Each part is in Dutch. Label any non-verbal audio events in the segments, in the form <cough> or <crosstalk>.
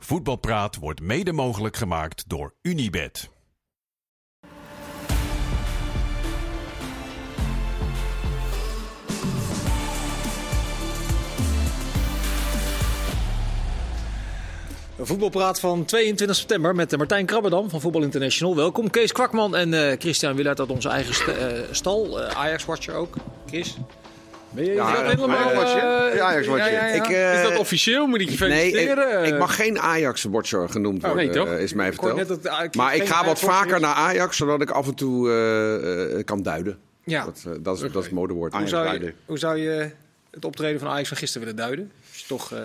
Voetbalpraat wordt mede mogelijk gemaakt door Unibed. Een voetbalpraat van 22 september met Martijn Krabbedam van Voetbal International. Welkom. Kees Kwakman en eh, Christian Willaert uit onze eigen eh, stal. Eh, Ajax-watcher ook. Chris? Ben je Ja, is dat helemaal... Eh, Ja, ja, ja. Ik, eh, Is dat officieel? Moet ik je Nee, ik, ik mag geen Ajax-watcher genoemd Oh, worden, nee, toch? eh, is mij verteld. dat, ah, maar ik ga wat vaker naar Ajax, zodat ik af en toe eh, eh, kan duiden. Ja. Dat, eh, dat, is, dat is het modewoord. Hoe zou, je, hoe zou je het optreden van Ajax van gisteren willen duiden? Als je toch eh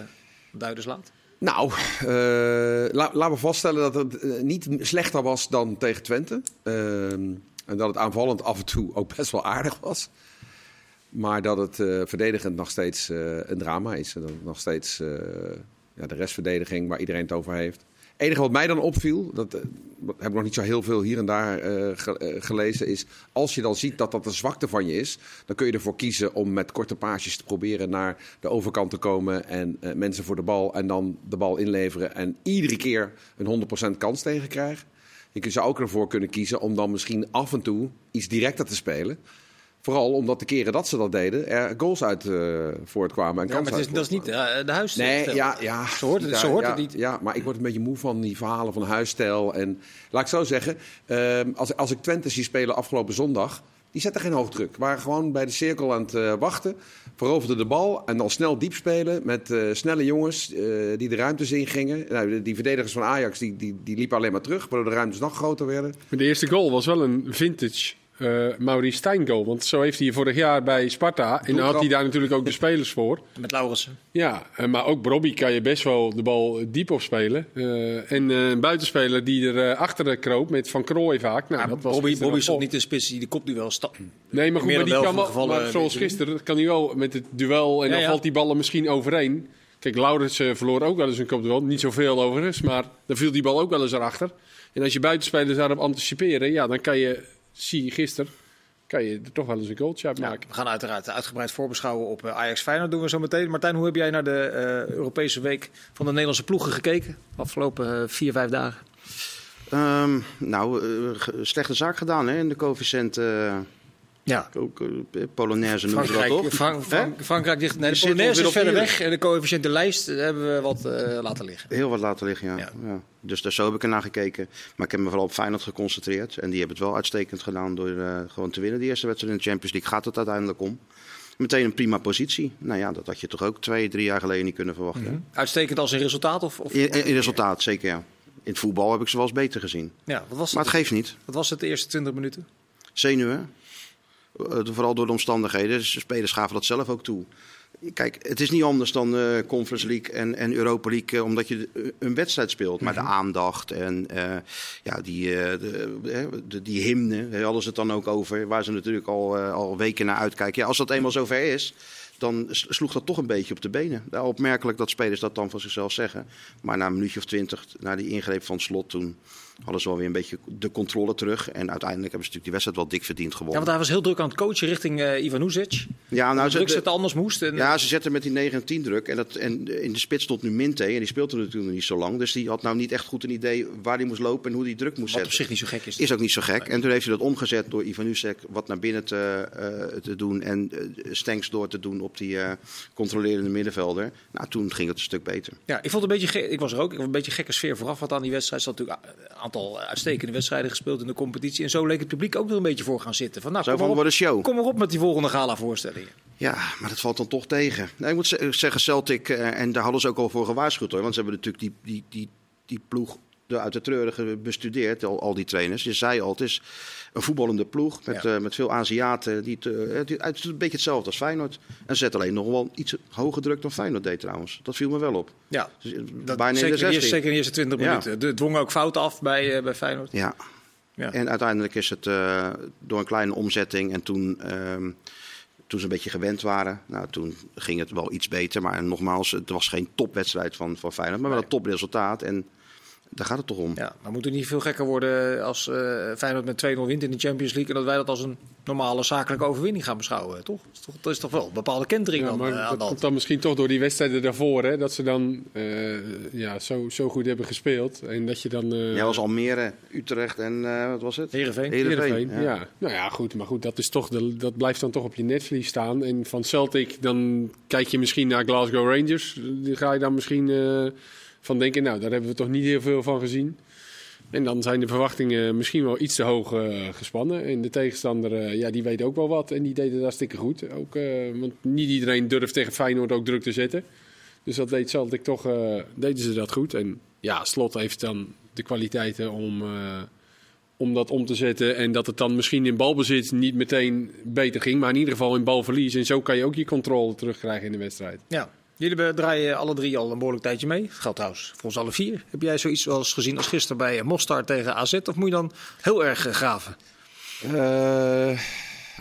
duiders laat. Nou, eh, la, laten we vaststellen dat het eh, niet slechter was dan tegen Twente. Ehm, en dat het aanvallend af en toe ook best wel aardig was. Maar dat het eh, verdedigend nog steeds eh, een drama is. Dat het nog steeds eh, ja, de restverdediging waar iedereen het over heeft. Het enige wat mij dan opviel, dat heb ik nog niet zo heel veel hier en daar ge- gelezen, is als je dan ziet dat dat een zwakte van je is, dan kun je ervoor kiezen om met korte paasjes te proberen naar de overkant te komen en mensen voor de bal en dan de bal inleveren en iedere keer een 100% kans tegen krijgen. Je zou ook ervoor kunnen kiezen om dan misschien af en toe iets directer te spelen. Vooral omdat de keren dat ze dat deden, er goals uit eh, voortkwamen. En Ja, maar het is, dat is niet eh, de huis. Nee, ja, ja. Zo hoort het- Ja, zo hoort ja, het niet. Ja, maar ik word een beetje moe van die verhalen van huisstijl. En laat ik zo zeggen, ehm, als, als ik Twente zie spelen afgelopen zondag... die zetten geen hoogdruk. waren gewoon bij de cirkel aan het eh, wachten. Veroverden de bal en dan snel diep spelen met eh, snelle jongens eh, die de ruimtes in gingen. Nou, die- die verdedigers van Ajax die, die, die liepen alleen maar terug, waardoor de ruimtes nog groter werden. Maar de eerste goal was wel een vintage eh Maurice goal. Want zo heeft hij vorig jaar bij Sparta. En dan had hij daar natuurlijk ook de spelers voor. <laughs> Met Laurensen. Ja, eh, maar ook Robbie kan je best wel de bal diep opspelen. Eh en een buitenspeler die er eh, achter kroop met Van Krooij vaak. Nou, dat was Bobby, Bobby is wel ook niet de spits die de kopduel stapt. Nee, maar goed, maar die kan wel, maar zoals gisteren kan hij wel met het duel en Ja, dan ja. valt die ballen misschien overeen. Kijk, Laurens verloor ook wel eens een kopduel. Niet zoveel overigens, maar dan viel die bal ook wel eens erachter. En als je buitenspelers daarop anticiperen, ja, dan kan je, zie je gisteren, kan je er toch wel eens een goaltje uit Ja, maken. we gaan uiteraard uitgebreid voorbeschouwen op eh, Ajax Feyenoord doen we zo meteen. Martijn, hoe heb jij naar de eh, Europese week van de Nederlandse ploegen gekeken? Afgelopen eh, vier, vijf dagen. Ehm, nou, slechte zaak gedaan hè, in de coëfficiënt. Ja. ook eh, Polonaise noemen ze dat toch? Frank- Frank- Hè? Frankrijk ligt, nee, de zit Polonaise is verder weg en de coëfficiënte lijst hebben we wat eh, laten liggen. Heel wat laten liggen, ja. Ja. ja. Dus daar zo heb ik ernaar gekeken. Maar ik heb me vooral op Feyenoord geconcentreerd. En die hebben het wel uitstekend gedaan door eh, gewoon te winnen. Die eerste wedstrijd in de Champions League gaat het uiteindelijk om. Meteen een prima positie. Nou ja, dat had je toch ook twee, drie jaar geleden niet kunnen verwachten. Uitstekend als een resultaat? Of, of, in, in, in resultaat, zeker ja. In het voetbal heb ik ze wel eens beter gezien. Ja, wat was, Maar het, het geeft niet. wat was het de eerste 20 minuten? Zenuwen. Eh, Vooral door de omstandigheden. De spelers gaven dat zelf ook toe. Kijk, het is niet anders dan eh Conference League en, en Europa League, eh, omdat je een wedstrijd speelt. Maar de aandacht en ja, die, de, de, die hymne, daar hadden ze het dan ook over, waar ze natuurlijk al, al weken naar uitkijken. Ja, als dat eenmaal zover is, dan sloeg dat toch een beetje op de benen. Opmerkelijk dat spelers dat dan van zichzelf zeggen. Maar na een minuutje of twintig, na die ingreep van slot toen, hadden ze wel weer een beetje de controle terug. En uiteindelijk hebben ze natuurlijk die wedstrijd wel dik verdiend Ja, gewonnen. want hij was heel druk aan het coachen richting eh Ivan Uzic. Ja, nou, druk ze, zetten anders moest. En, ja, ze zetten met die 9 en 10 druk. En, dat, en in de spits stond nu Minte. En die speelde natuurlijk nog niet zo lang. Dus die had nou niet echt goed een idee waar hij moest lopen en hoe hij druk moest wat op zetten. zich niet zo gek is. Is ook niet zo gek. En toen heeft hij dat omgezet door Ivan Usek wat naar binnen te, eh, te doen. En eh Stenks door te doen op die eh, controlerende middenvelder. Nou, toen ging het een stuk beter. Ja, ik vond het een beetje. Ik was er ook. Ik een beetje gekke sfeer vooraf wat aan die wedstrijd. Zat natuurlijk aantal uitstekende wedstrijden gespeeld in de competitie. En zo leek het publiek ook er een beetje voor gaan zitten. Van, nou, Zo kom, op, show. kom maar op met die volgende gala-voorstellingen. Ja, maar dat valt dan toch tegen. Nou, ik moet ze- zeggen, Celtic, eh, en daar hadden ze ook al voor gewaarschuwd hoor. Want ze hebben natuurlijk die, die, die, die ploeg uit de treurige bestudeerd, al, al die trainers. Je zei al, het is een voetballende ploeg met, Ja. eh, met veel Aziaten. Die eh, het is een beetje hetzelfde als Feyenoord. En zet alleen nog wel iets hoger druk dan Feyenoord deed trouwens. Dat viel me wel op. Ja, Dus, eh, dat, bijna zeker, in de eerste, 16. zeker in de eerste 20 Ja. minuten. De dwongen ook fouten af bij, bij Feyenoord. Ja. Ja. En uiteindelijk is het door een kleine omzetting en toen, ehm, toen ze een beetje gewend waren, nou, toen ging het wel iets beter. Maar nogmaals, het was geen topwedstrijd van, van Feyenoord, maar wel een topresultaat. En Daar gaat het toch om. Ja, maar moet het niet veel gekker worden als eh Feyenoord met 2-0 wint in de Champions League... en dat wij dat als een normale zakelijke overwinning gaan beschouwen, toch? Dat is toch, dat is toch wel een bepaalde kentering Ja, maar eh, aan dat hand. komt dan misschien toch door die wedstrijden daarvoor. Hè, dat ze dan eh, ja, zo, zo goed hebben gespeeld. En dat je dan... eh Jij was Almere, Utrecht en eh, wat was het? Heerenveen. Heerenveen, ja. ja. Nou ja, goed. Maar goed, dat, is toch de, dat blijft dan toch op je netvlies staan. En van Celtic, dan kijk je misschien naar Glasgow Rangers. Die ga je dan misschien eh, van denken, nou, daar hebben we toch niet heel veel van gezien. En dan zijn de verwachtingen misschien wel iets te hoog eh, gespannen. En de tegenstander, eh, ja, die weet ook wel wat. En die deden daar stikken goed. Ook, eh, want niet iedereen durft tegen Feyenoord ook druk te zetten. Dus dat deed Celtic toch, deden ze dat goed. En ja, Slot heeft dan de kwaliteiten om, om dat om te zetten. En dat het dan misschien in balbezit niet meteen beter ging. Maar in ieder geval in balverlies. En zo kan je ook je controle terugkrijgen in de wedstrijd. Ja. Jullie draaien alle drie al een behoorlijk tijdje mee. Dat geldt trouwens voor ons alle vier. Heb jij zoiets als gezien als gisteren bij Mostar tegen AZ? Of moet je dan heel erg eh, graven? Eh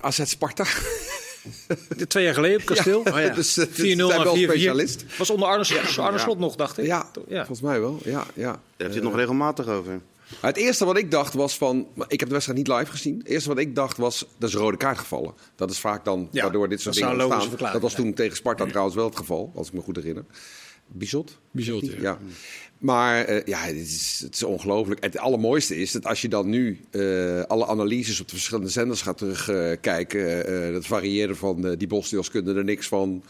AZ Sparta. <laughs> Twee jaar geleden op het kasteel. Ja, Oh ja. 4-0 <laughs> dus, eh, ze en 4-4. zijn wel specialist. Was onder Arne, Arne Ja. Slot nog, dacht ik. Ja, ja. volgens mij wel. Ja, ja. Daar heeft hij het nog regelmatig over. Maar Het eerste wat ik dacht was van... maar Ik heb de wedstrijd niet live gezien. Het eerste wat ik dacht was, dat is een rode kaart gevallen. Dat is vaak dan Ja, waardoor dit soort dingen ontstaan. Dat was toen tegen Sparta trouwens wel het geval, als ik me goed herinner. Bizot? Bizot, ja. Ja. Maar eh, ja, het is, het is ongelooflijk. Het allermooiste is dat als je dan nu eh, alle analyses op de verschillende zenders gaat terugkijken. eh, dat varieerde van eh, die Bosniërs kunnen er niks van.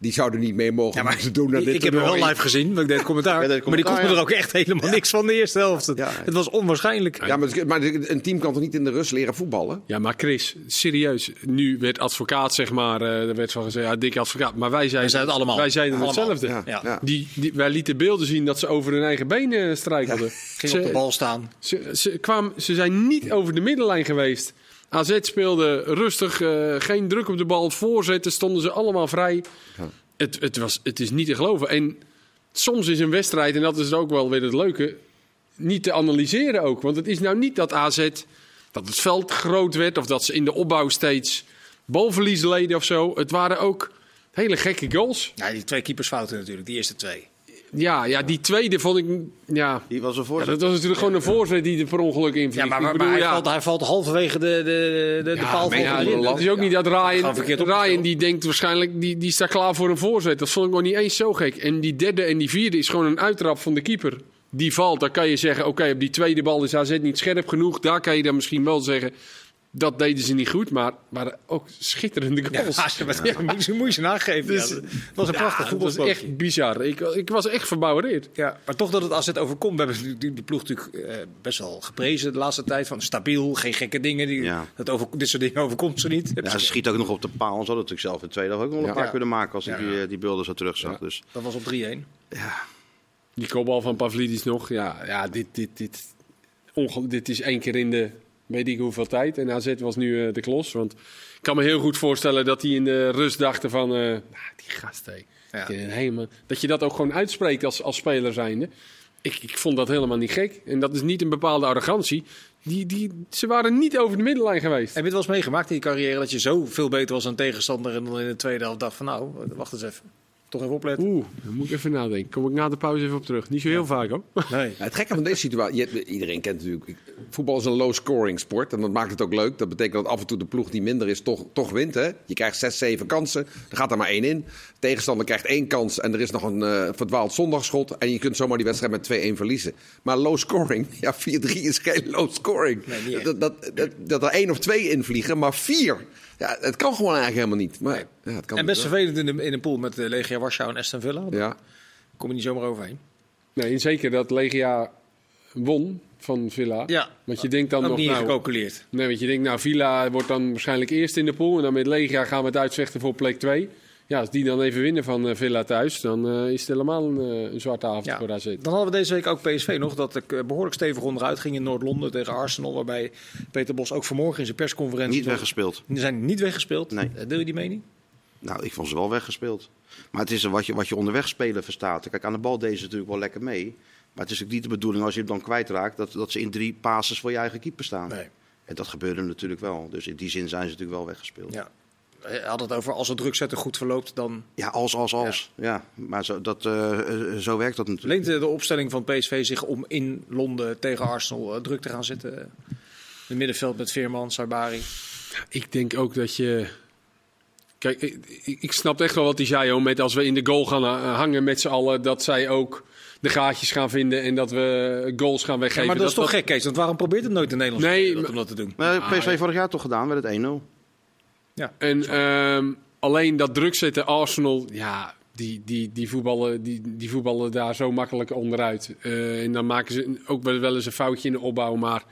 Die zouden niet mee mogen Ja, maar moeten doen. naar dit ik heb hem wel live gezien, maar ik deed het commentaar. <laughs> Ja, deed het maar die kon er ook echt helemaal niks van de eerste helft. Het, Ja. het was onwaarschijnlijk. Ja, maar, een team kan toch niet in de rust leren voetballen? Ja, maar Chris, serieus. Nu werd advocaat, zeg maar. eh er werd van gezegd, ja, dikke advocaat. Maar wij zijn, Wij zijn het allemaal. Wij zijn Allemaal. hetzelfde. Ja, Ja. ja. Die, die, wij lieten beelden zien dat ze over hun eigen benen strijkelden. Ging op de bal staan. Ze, ze, kwamen, ze zijn niet over de middenlijn geweest. AZ speelde rustig, eh, geen druk op de bal. Voorzetten stonden ze allemaal vrij. Het, het, was, het is niet te geloven. En soms is een wedstrijd, en dat is ook wel weer het leuke, niet te analyseren ook. Want het is nou niet dat AZ, dat het veld groot werd... of dat ze in de opbouw steeds balverlies leden of zo. Het waren ook hele gekke goals. Ja, die twee keepersfouten natuurlijk, die eerste twee. Ja, ja die tweede vond ik... Ja, Die was een ja, voorzet. dat was natuurlijk gewoon een voorzet die er per ongeluk in Ja, maar, maar, bedoel, hij, ja. valt, hij valt halverwege de, de, de, de Ja, paal van ja, de het is ook niet dat Ryan. Ryan die denkt waarschijnlijk, die, die staat klaar voor een voorzet. Dat vond ik nog niet eens zo gek. En die derde en die vierde is gewoon een uittrap van de keeper. Die valt, dan kan je zeggen, oké, op die tweede bal is AZ niet scherp genoeg. Daar kan je dan misschien wel zeggen, dat deden ze niet goed. Maar waren ook schitterende Ja, goals. ja, maar- ja, moet je- moet je ze nageven. Dus- ja, het was een Ja, prachtig dat was echt bizar. Ik, ik was echt verbouwereerd. Ja, maar toch dat het AZ overkomt. We hebben die, die ploeg natuurlijk eh, best wel geprezen de laatste tijd. Van stabiel, geen gekke dingen. Die, Ja. dat over, dit soort dingen overkomt ze niet. Ja, ze schiet ook nog op de paal. Ze hadden natuurlijk zelf in de tweede ook nog wel een Ja. paar kunnen maken als ik Ja. die, eh, die beelden zo terugzag. Dus Dat was op 3-1. Die kopbal van Pavlidis nog. Ja, ja dit, dit, dit, dit is één keer in de weet ik hoeveel tijd. En AZ was nu eh, de klos. Want ik kan me heel goed voorstellen dat hij in de rust dachten van... eh, nou, die gast, hé. Ja. Kunnen helemaal, dat je dat ook gewoon uitspreekt als, als speler zijnde. Ik, ik vond dat helemaal niet gek. En dat is niet een bepaalde arrogantie. Die, die, ze waren niet over de middenlijn geweest. Heb je het wel eens meegemaakt in je carrière dat je zo veel beter was dan tegenstander en dan in de tweede helft dacht van nou, wacht eens even. Toch even opletten. Oeh, dan moet ik even nadenken. Kom ik na de pauze even op terug. Niet zo heel vaak hoor. Nee. Ja, het gekke van deze situatie, je- iedereen kent natuurlijk, voetbal is een low-scoring sport en dat maakt het ook leuk. Dat betekent dat af en toe de ploeg die minder is toch, toch wint. Hè? Je krijgt zes, zeven kansen, er gaat er maar één in. De tegenstander krijgt één kans en er is nog een eh, verdwaald zondagschot en je kunt zomaar die wedstrijd met 2-1 verliezen. Maar low-scoring, <laughs> ja 4-3 is geen. Nee, niet echt. dat, dat, dat, dat er één of twee invliegen, maar vier. Ja, het kan gewoon eigenlijk helemaal niet. Maar, ja, het kan En best vervelend in, de, in een pool met de Legia Warschau en Aston Villa. Daar Ja. kom je niet zomaar overheen. Nee, zeker dat Legia won van Villa. Ja. Want je denkt dan Ook nog... niet nou, gecalculeerd. Nee, want je denkt, nou, Villa wordt dan waarschijnlijk eerst in de pool. En dan met Legia gaan we het uitvechten voor plek 2. Ja, als die dan even winnen van eh, Villa thuis, dan eh, is het helemaal een, eh, een zwarte avond Ja. voor AZ. Dan hadden we deze week ook PSV nog, dat ik eh, behoorlijk stevig onderuit ging in Noord-Londen tegen Arsenal. Waarbij Peter Bos ook vanmorgen in zijn persconferentie... niet weggespeeld. Die zijn niet weggespeeld. Nee. Deel je die mening? Nou, ik vond ze wel weggespeeld. Maar het is wat je, wat je onderweg spelen verstaat. Kijk, aan de bal deden ze natuurlijk wel lekker mee. Maar het is ook niet de bedoeling als je hem dan kwijtraakt... dat, dat ze in drie passes voor je eigen keeper staan. Nee. En dat gebeurde natuurlijk wel. Dus in die zin zijn ze natuurlijk wel weggespeeld. Ja. Hij had het over als het druk zetten goed verloopt, dan Ja, als, als, als. Ja, maar zo, dat, eh, eh, zo werkt dat natuurlijk. leent de opstelling van PSV zich om in Londen tegen Arsenal eh, druk te gaan zetten. In het middenveld met Veerman, Sabari. Ik denk ook dat je. Kijk, ik, ik- snap echt wel wat hij zei, hoor, met als we in de goal gaan hangen met z'n allen, dat zij ook de gaatjes gaan vinden en dat we goals gaan weggeven. Ja, maar dat, is toch gek, Kees? Want waarom probeert het nooit de Nederlandse Nee, om dat te doen? Maar PSV vorig jaar toch gedaan, werd het 1-0. En ehm, alleen dat druk zetten, Arsenal, ja, die, die, die, voetballen, die, die voetballen daar zo makkelijk onderuit. Eh, en dan maken ze ook wel, wel eens een foutje in de opbouw, maar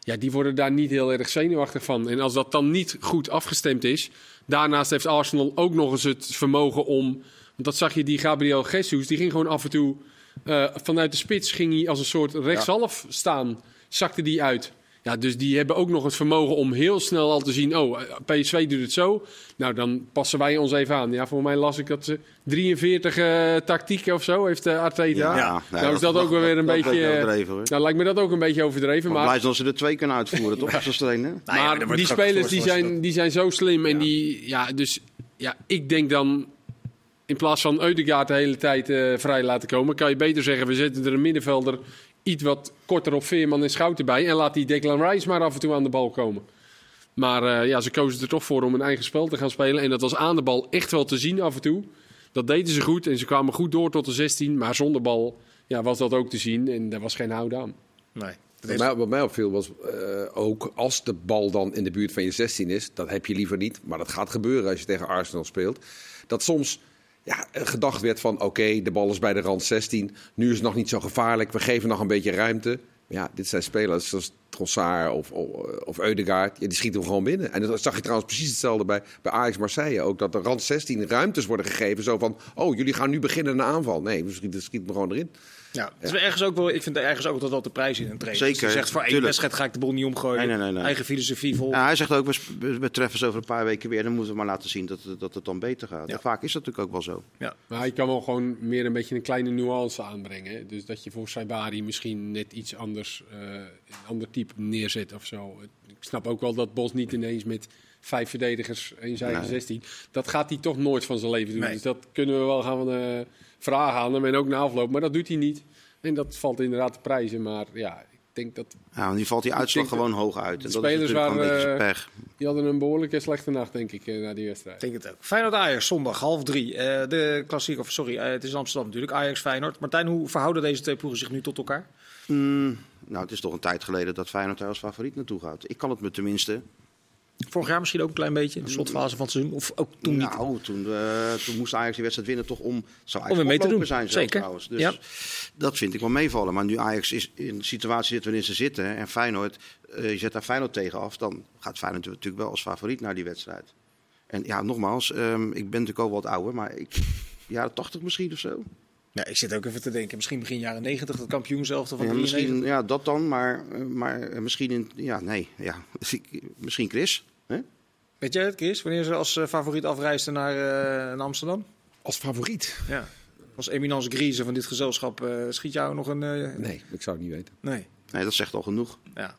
ja, die worden daar niet heel erg zenuwachtig van. En als dat dan niet goed afgestemd is, daarnaast heeft Arsenal ook nog eens het vermogen om, want dat zag je, die Gabriel Jesus, die ging gewoon af en toe eh, vanuit de spits, ging hij als een soort rechtshalf staan, zakte die uit. Ja, dus die hebben ook nog het vermogen om heel snel al te zien, oh, eh, PSV doet het zo. Nou, dan passen wij ons even aan. Ja, voor mij las ik dat ze 43 eh, tactieken of zo heeft uh, Arteta. nee, nou is dat ook wel weer een dat beetje... lijkt me overdreven, hoor. Nou, lijkt me dat ook een beetje overdreven. Maar Maar, blij zijn dat ze er twee kunnen uitvoeren, toch? Als trainer. Nou ja, maar wordt die spelers die zijn, die zijn zo slim. En die, ja, dus ja, ik denk dan... In plaats van Eudegaard de hele tijd eh, vrij laten komen... kan je beter zeggen, we zetten er een middenvelder... iets wat korter op Veerman en Schouten bij... en laat die Declan Rice maar af en toe aan de bal komen. Maar eh, ja, ze kozen er toch voor om een eigen spel te gaan spelen. En dat was aan de bal echt wel te zien af en toe. Dat deden ze goed en ze kwamen goed door tot de 16. Maar zonder bal ja, was dat ook te zien en daar was geen houden aan. Nee. Wat mij, wat mij opviel was eh, ook als de bal dan in de buurt van je 16 is, dat heb je liever niet, maar dat gaat gebeuren als je tegen Arsenal speelt. Dat soms ja, gedacht werd van oké, de bal is bij de rand 16, nu is het nog niet zo gevaarlijk, we geven nog een beetje ruimte. Ja, dit zijn spelers zoals Trossard of, of, of Eudegaard, ja, die schieten hem gewoon binnen. En dat zag je trouwens precies hetzelfde bij, bij Ajax Marseille ook, dat de rand 16 ruimtes worden gegeven, zo van oh, jullie gaan nu beginnen een aanval. Nee, we schieten, schieten hem gewoon erin. Ja, het is ergens ook wel, ik vind er ergens ook wel de prijs in een trainer. Zeker, Als hij zegt voor één tuurlijk. wedstrijd ga ik de boel niet omgooien. Nee, nee, nee, nee. Eigen filosofie vol. Ja, hij zegt ook, we, treffen ze over een paar weken weer. Dan moeten we maar laten zien dat, dat het dan beter gaat. Ja. Vaak is dat natuurlijk ook wel zo. Ja. Maar hij kan wel gewoon meer een beetje een kleine nuance aanbrengen. Dus dat je voor Saibari misschien net iets anders, eh, een ander type neerzet of zo. Ik snap ook wel dat Bos niet ineens met vijf verdedigers in zijn Nee. 16. Dat gaat hij toch nooit van zijn leven doen. Nee. Dus dat kunnen we wel gaan eh, vragen aan hem en ook na afloop. Maar dat doet hij niet. En dat valt inderdaad te prijzen. Maar ja, ik denk dat Ja, nu valt die uitslag gewoon hoog uit. En de dat spelers is natuurlijk gewoon een beetje waren, pech. die hadden een behoorlijke slechte nacht, denk ik, eh, na die wedstrijd. Ik denk het ook. Feyenoord Ajax, zondag half drie. Eh, de klassiek, of sorry, eh, het is in Amsterdam natuurlijk. Ajax Feyenoord. Martijn, hoe verhouden deze twee ploegen zich nu tot elkaar? Mm, nou, het is toch een tijd geleden dat Feyenoord daar als favoriet naartoe gaat. Ik kan het me tenminste. Vorig jaar misschien ook een klein beetje, de slotfase van het seizoen. Of ook toen niet. nou, toen, eh, toen moest Ajax die wedstrijd winnen toch om... Zou Om weer mee te doen. Zijn Zeker. trouwens. Dus Ja. dat vind ik wel meevallen. Maar nu Ajax is in de situatie zit waarin ze zitten... en Feyenoord, eh, je zet daar Feyenoord tegen af... dan gaat Feyenoord natuurlijk wel als favoriet naar die wedstrijd. En ja, nogmaals, ehm, ik ben natuurlijk ook wat ouder... maar ik, jaren 80 misschien of zo. Ja, ik zit ook even te denken. Misschien begin jaren 90, dat kampioen zelf van Ja, 93. misschien, ja, dat dan, maar, eh, maar eh, misschien in... Ja, nee, ja. <laughs> misschien Chris. Hè? Weet jij het, Chris? Wanneer ze als eh, favoriet afreisden naar, eh, naar Amsterdam? Als favoriet? Ja. Als eminence Grieze van dit gezelschap eh, schiet jou nog een... eh, Nee, ik zou het niet weten. Nee. Nee, dat zegt al genoeg. Ja.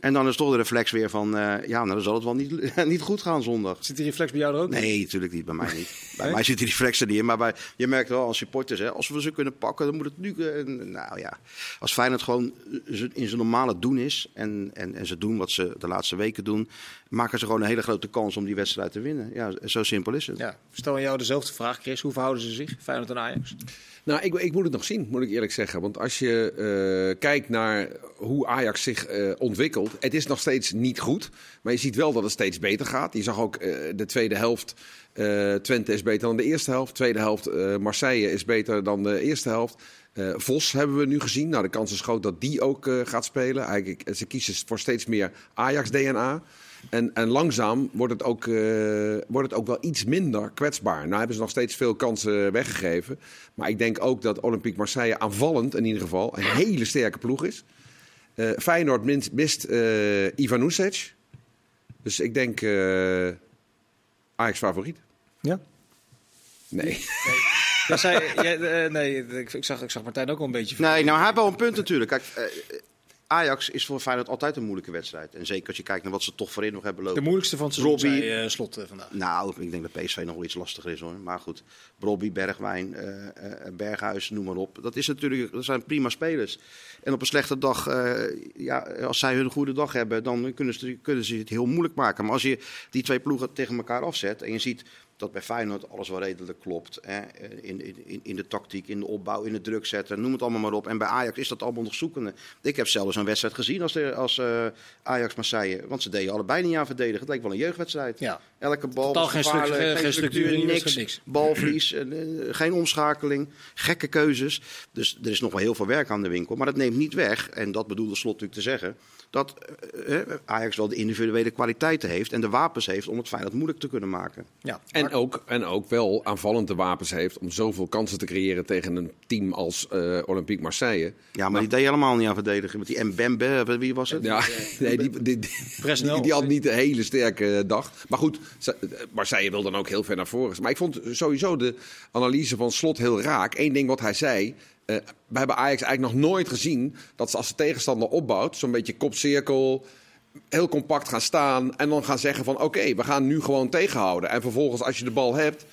En dan is toch de reflex weer van, eh, ja, nou dan zal het wel niet, <laughs> niet goed gaan zondag. Zit die reflex bij jou er ook? Nee, natuurlijk niet. Bij mij niet. <laughs> Bij mij zit die reflex er niet in. Maar bij, je merkt wel als supporters, hè, als we ze kunnen pakken, dan moet het nu... eh, nou ja, als Feyenoord gewoon z- in zijn normale doen is... En, en, en ze doen wat ze de laatste weken doen... maken ze gewoon een hele grote kans om die wedstrijd te winnen. Ja, zo simpel is het. Ja. Stel aan jou dezelfde vraag, Chris. Hoe verhouden ze zich, Feyenoord en Ajax? Nou, ik, ik moet het nog zien, moet ik eerlijk zeggen. Want als je eh, kijkt naar hoe Ajax zich eh, ontwikkelt, het is nog steeds niet goed. Maar je ziet wel dat het steeds beter gaat. Je zag ook eh, de tweede helft. Twente is beter dan de eerste helft. Tweede helft Marseille is beter dan de eerste helft. Vos hebben we nu gezien. Nou, de kans is groot dat die ook gaat spelen. Eigenlijk, ze kiezen voor steeds meer Ajax-DNA. En, en langzaam wordt het, ook, eh, wordt het ook wel iets minder kwetsbaar. Nou hebben ze nog steeds veel kansen weggegeven. Maar ik denk ook dat Olympique Marseille aanvallend in ieder geval een hele sterke ploeg is. Eh Feyenoord mist, mist eh Ivanusic. Dus ik denk eh, Ajax favoriet. Ja. Nee. Ja, zij, jij, eh, nee, ik, ik, zag, ik zag Martijn ook wel een beetje... Nee, nou hij heeft wel een punt natuurlijk. Kijk, eh, Ajax is voor Feyenoord altijd een moeilijke wedstrijd. En zeker als je kijkt naar wat ze toch voorin nog hebben De lopen. moeilijkste van het seizoen, Robbie. zei, eh, slot eh, vandaag. Nou, ik denk dat PSV nog wel iets lastiger is hoor. Maar goed, Brobby, Bergwijn, eh, Berghuis, noem maar op. Dat, is natuurlijk, dat zijn prima spelers. En op een slechte dag, ja, als zij hun goede dag hebben, dan kunnen ze, kunnen ze het heel moeilijk maken. Maar als je die twee ploegen tegen elkaar afzet en je ziet dat bij Feyenoord alles wel redelijk klopt. Hè? In, in, in de tactiek, in de opbouw, in het druk zetten, noem het allemaal maar op. En bij Ajax is dat allemaal nog zoekende. Ik heb zelfs een wedstrijd gezien als, de, als eh, Ajax-Marseille. Want ze deden allebei niet aan verdedigen. Het leek wel een jeugdwedstrijd. Ja. Elke bal Totaal was geen structuur- geen niks, niks. balverlies, eh, eh, geen omschakeling, gekke keuzes. Dus er is nog wel heel veel werk aan de winkel. Maar dat neemt niet weg, en dat bedoelde Slot natuurlijk te zeggen... dat eh, eh, Ajax wel de individuele kwaliteiten heeft en de wapens heeft om het Feyenoord moeilijk te kunnen maken. Ja. En ook, en ook wel aanvallende wapens heeft om zoveel kansen te creëren tegen een team als eh, Olympique Marseille. Ja, maar die deed helemaal niet aan verdedigen. Met die Mbembe, wie was het? Ja, nee, die, die, die, die, die had niet een hele sterke dag. Maar goed, Marseille wil dan ook heel ver naar voren. Maar ik vond sowieso de analyse van Slot heel raak. Eén ding wat hij zei. Eh, we hebben Ajax eigenlijk nog nooit gezien dat ze als de tegenstander opbouwt, zo'n beetje kopcirkel, heel compact gaan staan en dan gaan zeggen van oké, we gaan nu gewoon tegenhouden. En vervolgens als je de bal hebt,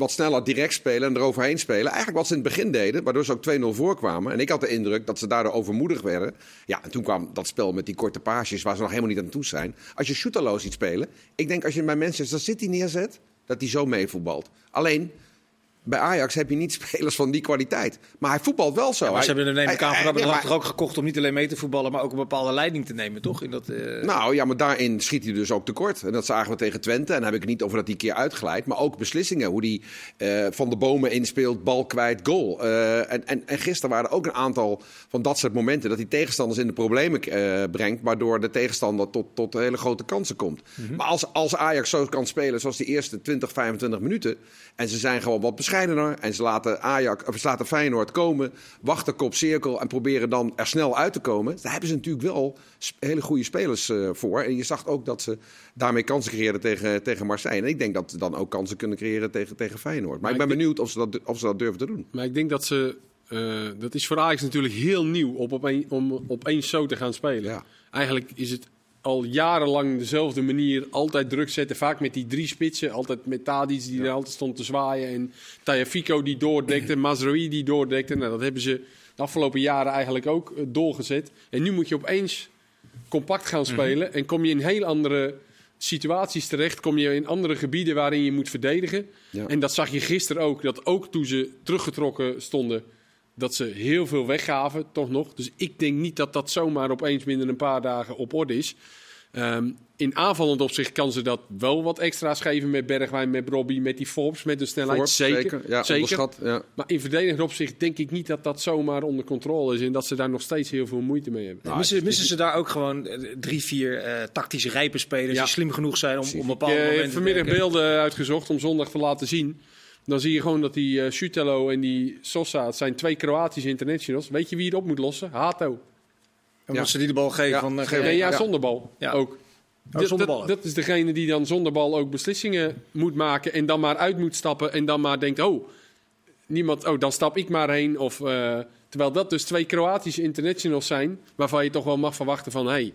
wat sneller direct spelen en eroverheen spelen. Eigenlijk wat ze in het begin deden, waardoor ze ook 2-0 voorkwamen. En ik had de indruk dat ze daardoor overmoedig werden. Ja, en toen kwam dat spel met die korte paasjes waar ze nog helemaal niet aan toe zijn. Als je Soetalo ziet spelen, ik denk als je bij Manchester City neerzet, dat hij zo meevoetbalt. Alleen, bij Ajax heb je niet <laughs> spelers van die kwaliteit. Maar hij voetbalt wel zo. Maar Hij- ze hebben aan van bedrag ja, toch ook gekocht om niet alleen mee te voetballen, maar ook een bepaalde leiding te nemen, toch? In dat, eh, Nou ja, maar daarin schiet hij dus ook tekort. En dat zagen we tegen Twente. En dan heb ik het niet over dat hij een keer uitglijdt. Maar ook beslissingen. Hoe hij eh, van de bomen inspeelt, bal kwijt, goal. Eh, en, en, en gisteren waren er ook een aantal van dat soort momenten. Dat hij tegenstanders in de problemen brengt. Waardoor de tegenstander tot, tot hele grote kansen komt. Maar als, als Ajax zo kan spelen zoals de eerste 20, 25 minuten. En ze zijn gewoon wat En ze laten, Ajax, of ze laten Feyenoord komen. Wachten kop cirkel. En proberen dan er snel uit te komen. Daar hebben ze natuurlijk wel hele goede spelers eh, voor. En je zag ook dat ze daarmee kansen creëerden tegen, tegen Marseille. En ik denk dat ze dan ook kansen kunnen creëren tegen, tegen Feyenoord. Maar, Maar ik ben ik benieuwd of ze, dat, of ze dat durven te doen. Maar ik denk dat ze. eh, dat is voor Ajax natuurlijk heel nieuw op opeen, om opeens zo te gaan spelen. Ja. Eigenlijk is het al jarenlang dezelfde manier. Altijd druk zetten. Vaak met die drie spitsen. Altijd met Tadic die er altijd stond te zwaaien. En Tajafico die doordekte. <clears throat> Mazraoui die doordekte. Nou, dat hebben ze de afgelopen jaren eigenlijk ook eh, doorgezet. En nu moet je opeens compact gaan spelen. En kom je in heel andere situaties terecht. Kom je in andere gebieden waarin je moet verdedigen. Ja. En dat zag je gisteren ook. Dat ook toen ze teruggetrokken stonden. Dat ze heel veel weggaven, toch nog. Dus ik denk niet dat dat zomaar opeens binnen een paar dagen op orde is. Ehm, in aanvallend opzicht kan ze dat wel wat extra's geven met Bergwijn, met Robbie, met die Forbes, met de snelheid. Forbes, zeker. Ja. Ja. Maar in verdedigend opzicht denk ik niet dat dat zomaar onder controle is. En dat ze daar nog steeds heel veel moeite mee hebben. missen, missen ze daar ook gewoon eh, drie, vier eh tactisch rijpe spelers Ja. die slim genoeg zijn om op bepaalde Ik heb momenten... vanmiddag beelden uitgezocht om zondag te laten zien. Dan zie je gewoon dat die uh, Sutelo en die Sosa, het zijn twee Kroatische internationals. Weet je wie het op moet lossen? Hato. Omdat Ja. ze die de bal geven Ja, van... eh, geven. Nee, ja, zonder bal Ja. ook. Oh, zonder dat, bal. dat is degene die dan zonder bal ook beslissingen moet maken en dan maar uit moet stappen en dan maar denkt, oh, niemand, oh, dan stap ik maar heen. Of, eh, terwijl dat dus twee Kroatische internationals zijn, waarvan je toch wel mag verwachten van, hey,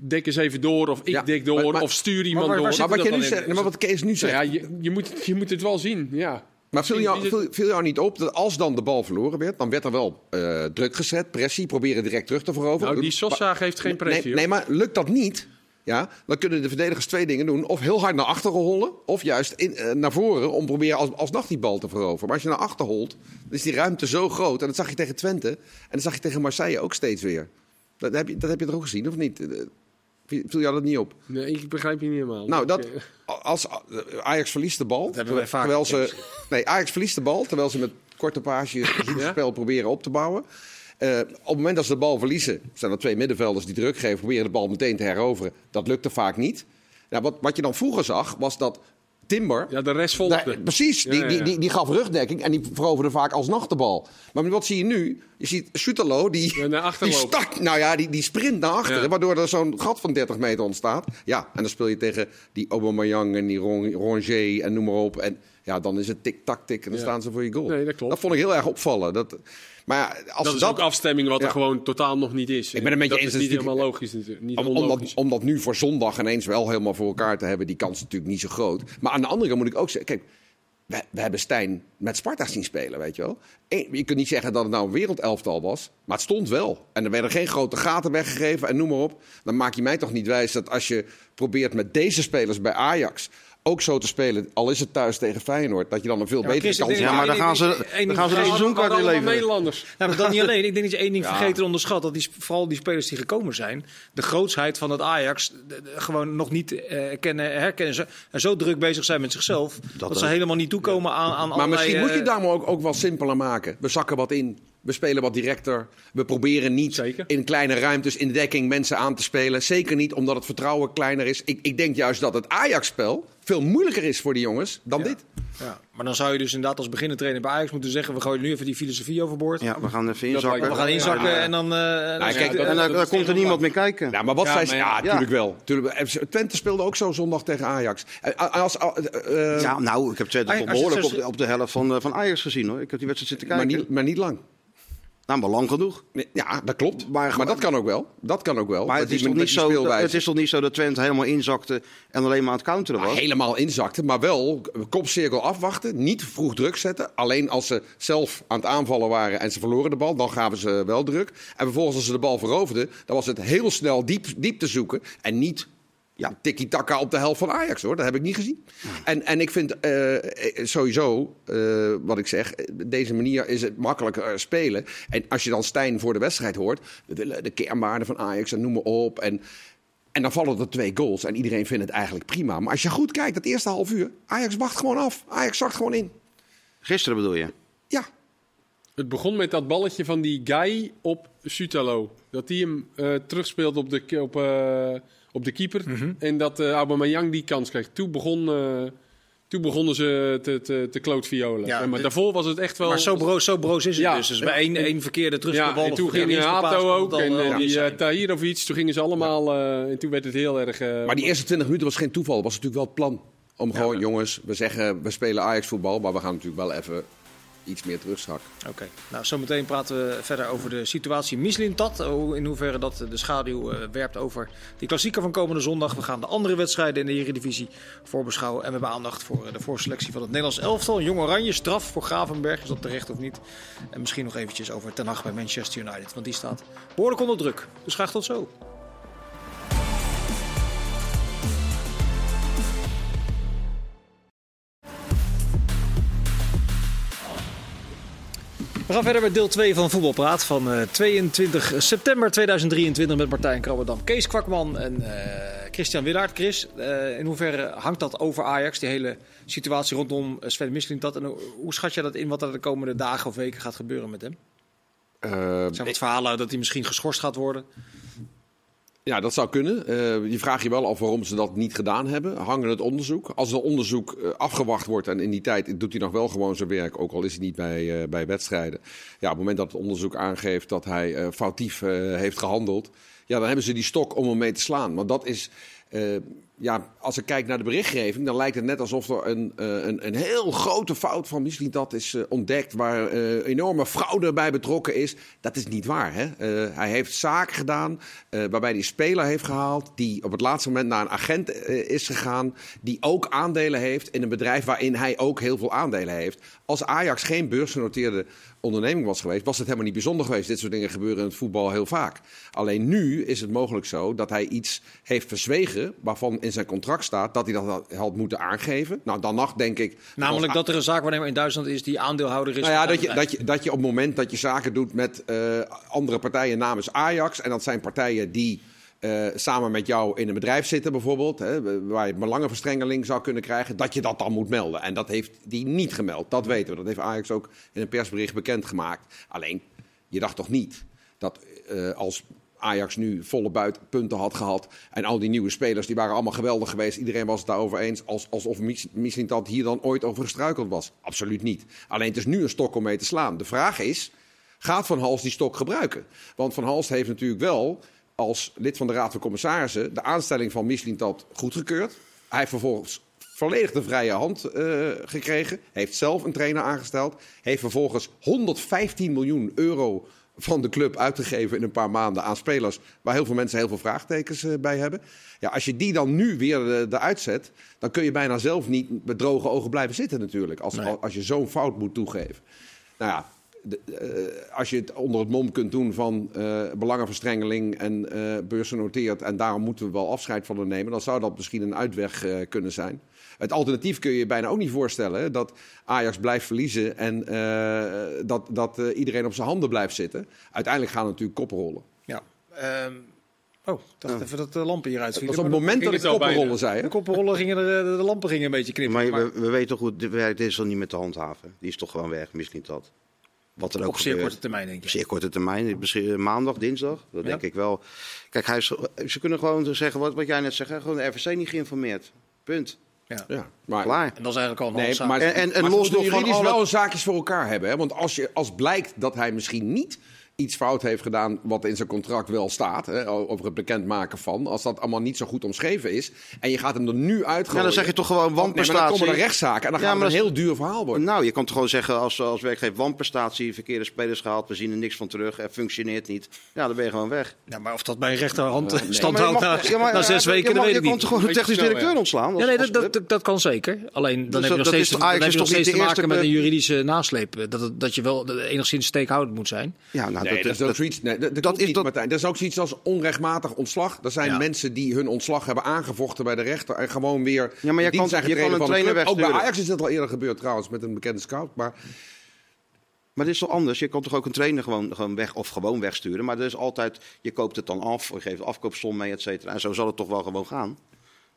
dek eens even door of ik Ja, dek door maar- maar- of stuur iemand door. Maar wat, je nu zegt, maar wat Kees nu zegt. ja, je, je, moet, je moet het wel zien, ja. Maar viel jou, viel, viel jou niet op dat als dan de bal verloren werd, dan werd er wel eh, druk gezet, pressie, proberen direct terug te veroveren. Nou, die Sosa geeft geen pressie. Nee, nee, maar lukt dat niet, ja, dan kunnen de verdedigers twee dingen doen. Of heel hard naar achteren rollen, of juist in, eh, naar voren om proberen als, alsnog die bal te veroveren. Maar als je naar achter holt, dan is die ruimte zo groot. En dat zag je tegen Twente en dat zag je tegen Marseille ook steeds weer. Dat heb je, dat heb je er ook gezien, of niet? Eh, Viel jou dat niet op? Nee, ik begrijp je niet helemaal. Nou, dat, eh, als Ajax verliest de bal. hebben wij vaak terwijl ze, nee, Ajax verliest de bal terwijl ze met korte paasjes het spel proberen op te bouwen. Eh, op het moment dat ze de bal verliezen, zijn er twee middenvelders die druk geven, proberen de bal meteen te heroveren. Dat lukte vaak niet. Nou, wat, wat je dan vroeger zag, was dat Timber. Ja, de rest volgde. Precies, die, die, die, die gaf rugdekking en die veroverde vaak alsnog de bal. Maar wat zie je nu? Je ziet Sutalo, die, die, start, nou ja, die, die sprint naar achteren, waardoor er zo'n gat van 30 meter ontstaat. Ja, en dan speel je tegen die Aubameyang en die Ron- Rongier en noem maar op. En ja, dan is het tik-tak-tik en dan staan ze voor je goal. Nee, dat klopt. vond ik heel erg opvallen. Dat, maar als Dat is ook afstemming wat Ja. er gewoon totaal nog niet is. Ik ben het met je dat eens, is niet helemaal logisch natuurlijk. Niet Om, dat, onlogisch. om dat nu voor zondag ineens wel helemaal voor elkaar te hebben, die kans is natuurlijk niet zo groot. Maar aan de andere kant moet ik ook zeggen, kijk, we, we hebben Stijn met Sparta zien spelen, weet je wel. Je kunt niet zeggen dat het nou een wereldelftal was, maar het stond wel. En er werden geen grote gaten weggegeven en noem maar op. Dan maak je mij toch niet wijs dat als je probeert met deze spelers bij Ajax ook zo te spelen, al is het thuis tegen Feyenoord, dat je dan een veel betere kans denk- Ja, maar dan gaan ze, dan gaan ze de vergeten. seizoenkaart inleveren. Nederlanders. Ja, maar dat niet alleen. Ik denk dat je één ding vergeten en onderschat. Dat die, vooral die spelers die gekomen zijn, de grootsheid van het Ajax, de- de- gewoon nog niet eh, kennen, herkennen. Ze, en zo druk bezig zijn met zichzelf, dat, ze helemaal niet toekomen aan, aan Maar allerlei, misschien moet je eh, het daar maar ook, ook wel simpeler maken. We zakken wat in. We spelen wat directer. We proberen niet Zeker. in kleine ruimtes in de dekking mensen aan te spelen. Zeker niet omdat het vertrouwen kleiner is. Ik, ik denk juist dat het Ajax-spel veel moeilijker is voor die jongens dan dit. Ja, maar dan zou je dus inderdaad als beginnende trainer bij Ajax moeten zeggen: we gooien nu even die filosofie overboord. Ja, we gaan even inzakken. We gaan inzakken Ja, en dan. eh, Nou, kijk, En dan, dat dan is komt er niemand meer kijken. Ja, maar wat Ja, zij... maar Ja, ja. natuurlijk wel. Tuurlijk, Twente speelde ook zo zondag tegen Ajax. En Als, eh, eh, Ja, nou, ik heb Twente behoorlijk op de, op de helft van, eh, van Ajax gezien hoor. Ik heb die wedstrijd zitten maar, kijken. niet, maar niet lang. Nou, maar lang genoeg. Ja, dat klopt. Maar- Maar, dat kan ook wel. Dat kan ook wel. Maar het is, toch niet zo, het is toch niet zo dat Twente helemaal inzakte en alleen maar aan het counteren was? helemaal inzakte, maar wel kopcirkel afwachten. Niet vroeg druk zetten. Alleen als ze zelf aan het aanvallen waren en ze verloren de bal, dan gaven ze wel druk. En vervolgens als ze de bal veroverden, dan was het heel snel diep, diep te zoeken. En niet ja, tiki-taka op de helft van Ajax hoor. Dat heb ik niet gezien. En, en ik vind eh, eh, sowieso, eh, wat ik zeg, deze manier is het makkelijker eh, spelen. En als je dan Stijn voor de wedstrijd hoort, we willen de kernwaarden van Ajax en noem maar op. En en dan vallen er twee goals en iedereen vindt het eigenlijk prima. Maar als je goed kijkt, dat eerste half uur, Ajax wacht gewoon af. Ajax zakt gewoon in. Gisteren bedoel je? Ja, Het begon met dat balletje van die guy op Sutalo. Dat die hem eh terugspeelt op de, op, eh, op de keeper. Mhm. En dat eh Aubameyang die kans kreeg. Toen, begon, eh, toen begonnen ze te, te, te klootviolen. Ja, maar de- daarvoor was het echt wel... Maar zo broos, zo broos is het Ja. dus. Dus bij één, één verkeerde ja, terugbal. en toen ja, ging Hato ook en eh, die uh. Tahir of iets. Toen gingen ze allemaal... eh, en toen werd het heel erg... eh, maar die eerste 20 minuten was geen toeval. Was natuurlijk wel het plan. Om gewoon, jongens, we zeggen, we spelen Ajax voetbal. Maar we gaan natuurlijk wel even iets meer terugzakken. Oké, nou zometeen praten we verder over de situatie Mislintat. Hoe- In hoeverre dat de schaduw eh, werpt over die klassieker van komende zondag. We gaan de andere wedstrijden in de Eredivisie voorbeschouwen. En we hebben aandacht voor eh, de voorselectie van het Nederlands elftal. Jong Oranje, straf voor Gravenberg. Is dat terecht of niet? En misschien nog eventjes over Ten Hag bij Manchester United. Want die staat behoorlijk onder druk. Dus graag tot zo. We gaan verder met deel 2 van Voetbalpraat van eh, 22 september 2023 met Martijn Krabberdam, Kees Kwakman en eh, Christian Willaert. Chris, eh, in hoeverre hangt dat over Ajax, die hele situatie rondom eh, Sven Mislintat? En hoe- schat je dat in wat er de komende dagen of weken gaat gebeuren met hem? Eh, Er zijn wat verhalen dat hij misschien geschorst gaat worden. Ja, dat zou kunnen. Eh, je vraagt je wel af waarom ze dat niet gedaan hebben. Hangen het onderzoek. Als het onderzoek eh, afgewacht wordt en in die tijd doet hij nog wel gewoon zijn werk, ook al is hij niet bij, eh, bij wedstrijden. Ja, op het moment dat het onderzoek aangeeft dat hij foutief heeft gehandeld, ja, dan hebben ze die stok om hem mee te slaan. Want dat is. Ja, als ik kijk naar de berichtgeving, dan lijkt het net alsof er een, eh, een, een heel grote fout van misschien dat is eh, ontdekt, waar eh, enorme fraude bij betrokken is. Dat is niet waar. Hè? Hij heeft zaken gedaan waarbij hij speler heeft gehaald, die op het laatste moment naar een agent is gegaan, die ook aandelen heeft in een bedrijf waarin hij ook heel veel aandelen heeft. Als Ajax geen beursgenoteerde onderneming was geweest, was het helemaal niet bijzonder geweest. Dit soort dingen gebeuren in het voetbal heel vaak. Alleen nu is het mogelijk zo dat hij iets heeft verzwegen waarvan in zijn contract staat dat hij dat had- moeten aangeven. Nou, dan nog denk ik. Namelijk als- dat er een zaakwaarnemer in Duitsland is die aandeelhouder is. nou ja, dat je, dat, je, dat je op het moment dat je zaken doet met eh, andere partijen namens Ajax. En dat zijn partijen die eh, samen met jou in een bedrijf zitten, bijvoorbeeld. Hè, waar je belangenverstrengeling zou kunnen krijgen. Dat je dat dan moet melden. En dat heeft die niet gemeld. Dat weten we. Dat heeft Ajax ook in een persbericht bekendgemaakt. Alleen, je dacht toch niet dat eh, als. Ajax nu volle buitenpunten had gehad. En al die nieuwe spelers die waren allemaal geweldig geweest. Iedereen was het daarover eens. Als, alsof Mis- misschien dat hier dan ooit over gestruikeld was. Absoluut niet. Alleen het is nu een stok om mee te slaan. De vraag is, gaat Van Hals die stok gebruiken. Want Van Hals heeft natuurlijk wel als lid van de Raad van Commissarissen de aanstelling van Mislintat goedgekeurd. Hij heeft vervolgens volledig de vrije hand eh, gekregen. Heeft zelf een trainer aangesteld. Heeft vervolgens 115 miljoen euro van de club uitgegeven in een paar maanden aan spelers waar heel veel mensen heel veel vraagtekens eh, bij hebben. Ja, als je die dan nu weer eh, eruit zet, dan kun je bijna zelf niet met droge ogen blijven zitten natuurlijk. Als, als je zo'n fout moet toegeven. Nou ja, de, eh, als je het onder het mom kunt doen van belangenverstrengeling en beursgenoteerd en daarom moeten we wel afscheid van hem nemen, dan zou dat misschien een uitweg kunnen zijn. Het alternatief kun je je bijna ook niet voorstellen. Hè? Dat Ajax blijft verliezen en eh, dat, dat eh, iedereen op zijn handen blijft zitten. Uiteindelijk gaan natuurlijk koppen rollen. Ja. Ehm, oh, ik dacht even dat de lampen hieruit Dat vielen. was op het moment dat ik het al koppen bijna. rollen zei. De koppenrollen gingen er, de, de lampen gingen een beetje knippen. Maar, Maar, we, we weten toch goed, dit werkt dit is al niet meer te handhaven. Die is toch gewoon weg, misschien dat. Wat er ook op zeer gebeurt. korte termijn, denk Op je. zeer korte termijn, misschien maandag, dinsdag, dat Ja. denk ik wel. Kijk, hij is, ze kunnen gewoon zeggen wat, wat jij net zegt, gewoon de RVC niet geïnformeerd. Punt. Ja, maar, Klaar. En dat is eigenlijk al een Nee, maar, En- en- en maar los nog van juridisch alle- wel zaakjes voor elkaar hebben. Hè? Want als, je, als blijkt dat hij misschien niet iets fout heeft gedaan wat in zijn contract wel staat, hè, over het bekendmaken van, als dat allemaal niet zo goed omschreven is, en je gaat hem er nu uitgooien. Ja, dan zeg je toch gewoon Nee, maar dan wanprestatie. komen er rechtszaken en dan Ja, gaat het een dat heel duur verhaal worden. Nou, je kan toch gewoon zeggen als, als werkgever wanprestatie, verkeerde spelers gehaald, we zien er niks van terug, er functioneert niet. Ja, dan ben je gewoon weg. Ja, maar of dat bij een rechterhand nee. stand Ja, maar je houdt mag- na, ja, maar- na zes je weken, dat weet Je ik kan niet. toch gewoon een technisch snel, directeur ja. ontslaan? als- Ja, nee, dat, dat, dat kan zeker. Alleen dan Dus heb je dat- nog dat steeds, is- dan heb je nog steeds te maken met een juridische nasleep. Dat, het- dat je wel enigszins steekhoudend moet zijn. Ja, nou, Nee, dat, is ook dat- zoiets. Nee, dat, dat, dat klopt is niet, dat- Martijn. Dat is ook zoiets als onrechtmatig ontslag. Er zijn Ja. mensen die hun ontslag hebben aangevochten bij de rechter en gewoon weer. Ja, maar je kan- zijn je kan een trainer club. Ook bij. Ajax is dat al eerder gebeurd trouwens met een bekende scout. Maar Maar dit is toch anders? Je kan toch ook een trainer gewoon, gewoon weg of gewoon wegsturen. Maar er is altijd, je koopt het dan af, je geeft de afkoopsom mee, et cetera. En zo zal het toch wel gewoon gaan.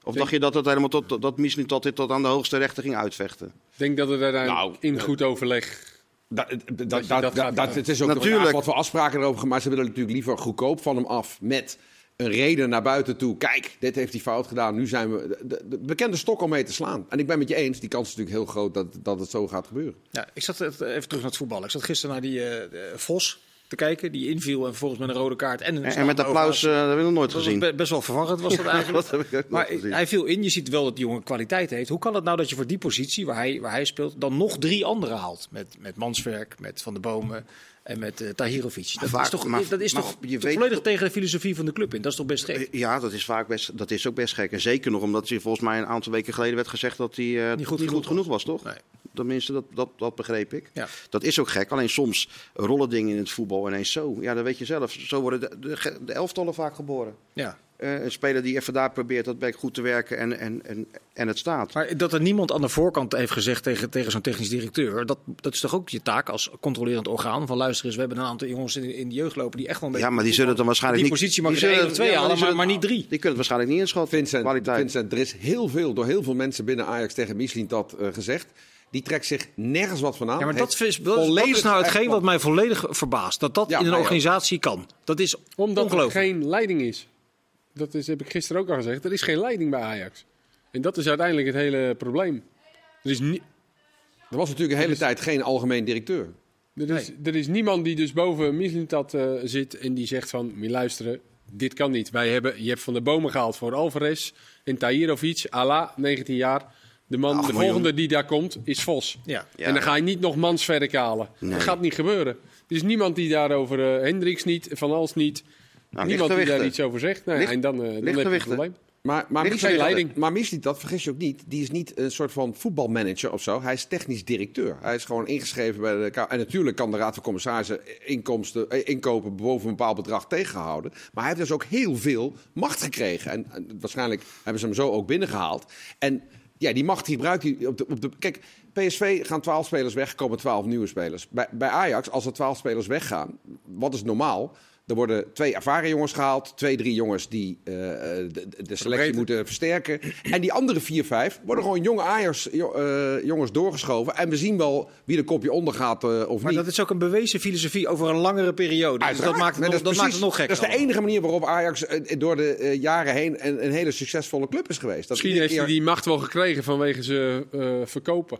Of dacht je dat het helemaal tot, dat misschien tot dit tot aan de hoogste rechter ging uitvechten? Ik denk dat het uiteindelijk Nou, in goed overleg... Dat, het is ook Natuurlijk. wat voor afspraken erover gemaakt. Ze willen natuurlijk liever goedkoop van hem af met een reden naar buiten toe. Kijk, dit heeft hij fout gedaan. Nu zijn we de, de- de bekende stok om mee te slaan. En ik ben met je eens, die kans is natuurlijk heel groot dat, dat het zo gaat gebeuren. Ja, ik zat even terug naar het voetbal. Ik zat gisteren naar die eh, Vos te kijken. Die inviel en vervolgens met een rode kaart. En, een En, en met applaus, eh, dat heb ik nog nooit Dat gezien. be- best wel verwarrend was dat <laughs> eigenlijk. Dat heb ik ook nooit maar hij viel in. Je ziet wel dat die jongen kwaliteit heeft. Hoe kan het nou dat je voor die positie waar hij, waar hij speelt... dan nog drie anderen haalt? Met, met Manswerk, met Van der Bomen en met eh Tahirovic. Dat Vaak- is toch, maar- dat is maar toch, je weet volledig tegen de filosofie van de club in. Dat is toch best gek? Ja, dat is, vaak best, dat is ook best gek. En zeker nog omdat hij volgens mij een aantal weken geleden werd gezegd dat hij eh, Niet goed niet genoeg goed genoeg was, toch? Nee. Tenminste, dat, dat, dat begreep ik. Ja. Dat is ook gek. Alleen soms rollen dingen in het voetbal ineens zo. Ja, dat weet je zelf. Zo worden de, de, de elftallen vaak geboren. Ja. Eh, een speler die even daar probeert dat werk goed te werken en, en, en, en het staat. Maar dat er niemand aan de voorkant heeft gezegd tegen, tegen zo'n technisch directeur, dat, dat is toch ook je taak als controlerend orgaan? Van luister eens, we hebben een aantal jongens in, in de jeugd lopen die echt wel een beetje. Ja, maar die zullen dan waarschijnlijk Die niet... positie mag die je er één of twee ja, halen, die maar- maar niet drie. Die kunnen het waarschijnlijk niet inschatten. Vincent, kwaliteit. Vincent, er is heel veel door heel veel mensen binnen Ajax tegen Michelin dat eh, gezegd. Die trekt zich nergens wat van aan. Ja, maar dat is, dat, is nou hetgeen wat- mij volledig verbaast. Dat dat Ja, in een ook. organisatie kan. Dat is Omdat er geen leiding is. Dat is, heb ik gisteren ook al gezegd. Er is geen leiding bij Ajax. En dat is uiteindelijk het hele probleem. Er is, ni- Er was natuurlijk een hele tijd geen algemeen directeur. er is, er is niemand die dus boven Mislintat eh zit en die zegt van... "Moet je luisteren, dit kan niet. Wij hebben, je hebt van de bomen gehaald voor Alvarez en Tahirovic. Ala, 19 jaar. De, man, Ach, de volgende die daar komt is Vos. Ja. Ja. En dan ga je niet nog mansverk halen. Nee. Dat gaat niet gebeuren. Er is niemand die daarover... eh Hendricks niet, Van Als niet... Nou, niemand die daar iets over zegt. Nee, en dan, eh, dan heb je probleem. Maar, maar, Misli- leiding. maar Misli, dat vergis je ook niet. Die is niet een soort van voetbalmanager of zo. Hij is technisch directeur. Hij is gewoon ingeschreven bij de K. En natuurlijk kan de Raad van Commissarissen inkomsten, eh, inkopen boven een bepaald bedrag tegenhouden. Maar hij heeft dus ook heel veel macht gekregen. En, en waarschijnlijk hebben ze hem zo ook binnengehaald. En ja, die macht die gebruikt hij op de, op de. Kijk, PSV gaan 12 spelers weg, komen 12 nieuwe spelers. Bij, bij Ajax, als er 12 spelers weggaan, wat is normaal? Er worden twee ervaren jongens gehaald, twee, drie jongens die eh, de, de selectie moeten versterken. En die andere vier, vijf worden gewoon jonge Ajax jo- eh, jongens doorgeschoven. En we zien wel wie de kopje onder gaat eh, of Maar niet. dat is ook een bewezen filosofie over een langere periode. Dus dat maakt het, Nee, nog, dat maakt het nog precies- gekker. Dat is de enige manier waarop Ajax eh, door de eh, jaren heen een, een hele succesvolle club is geweest. Dat Misschien heeft hij die macht wel gekregen vanwege ze eh, verkopen.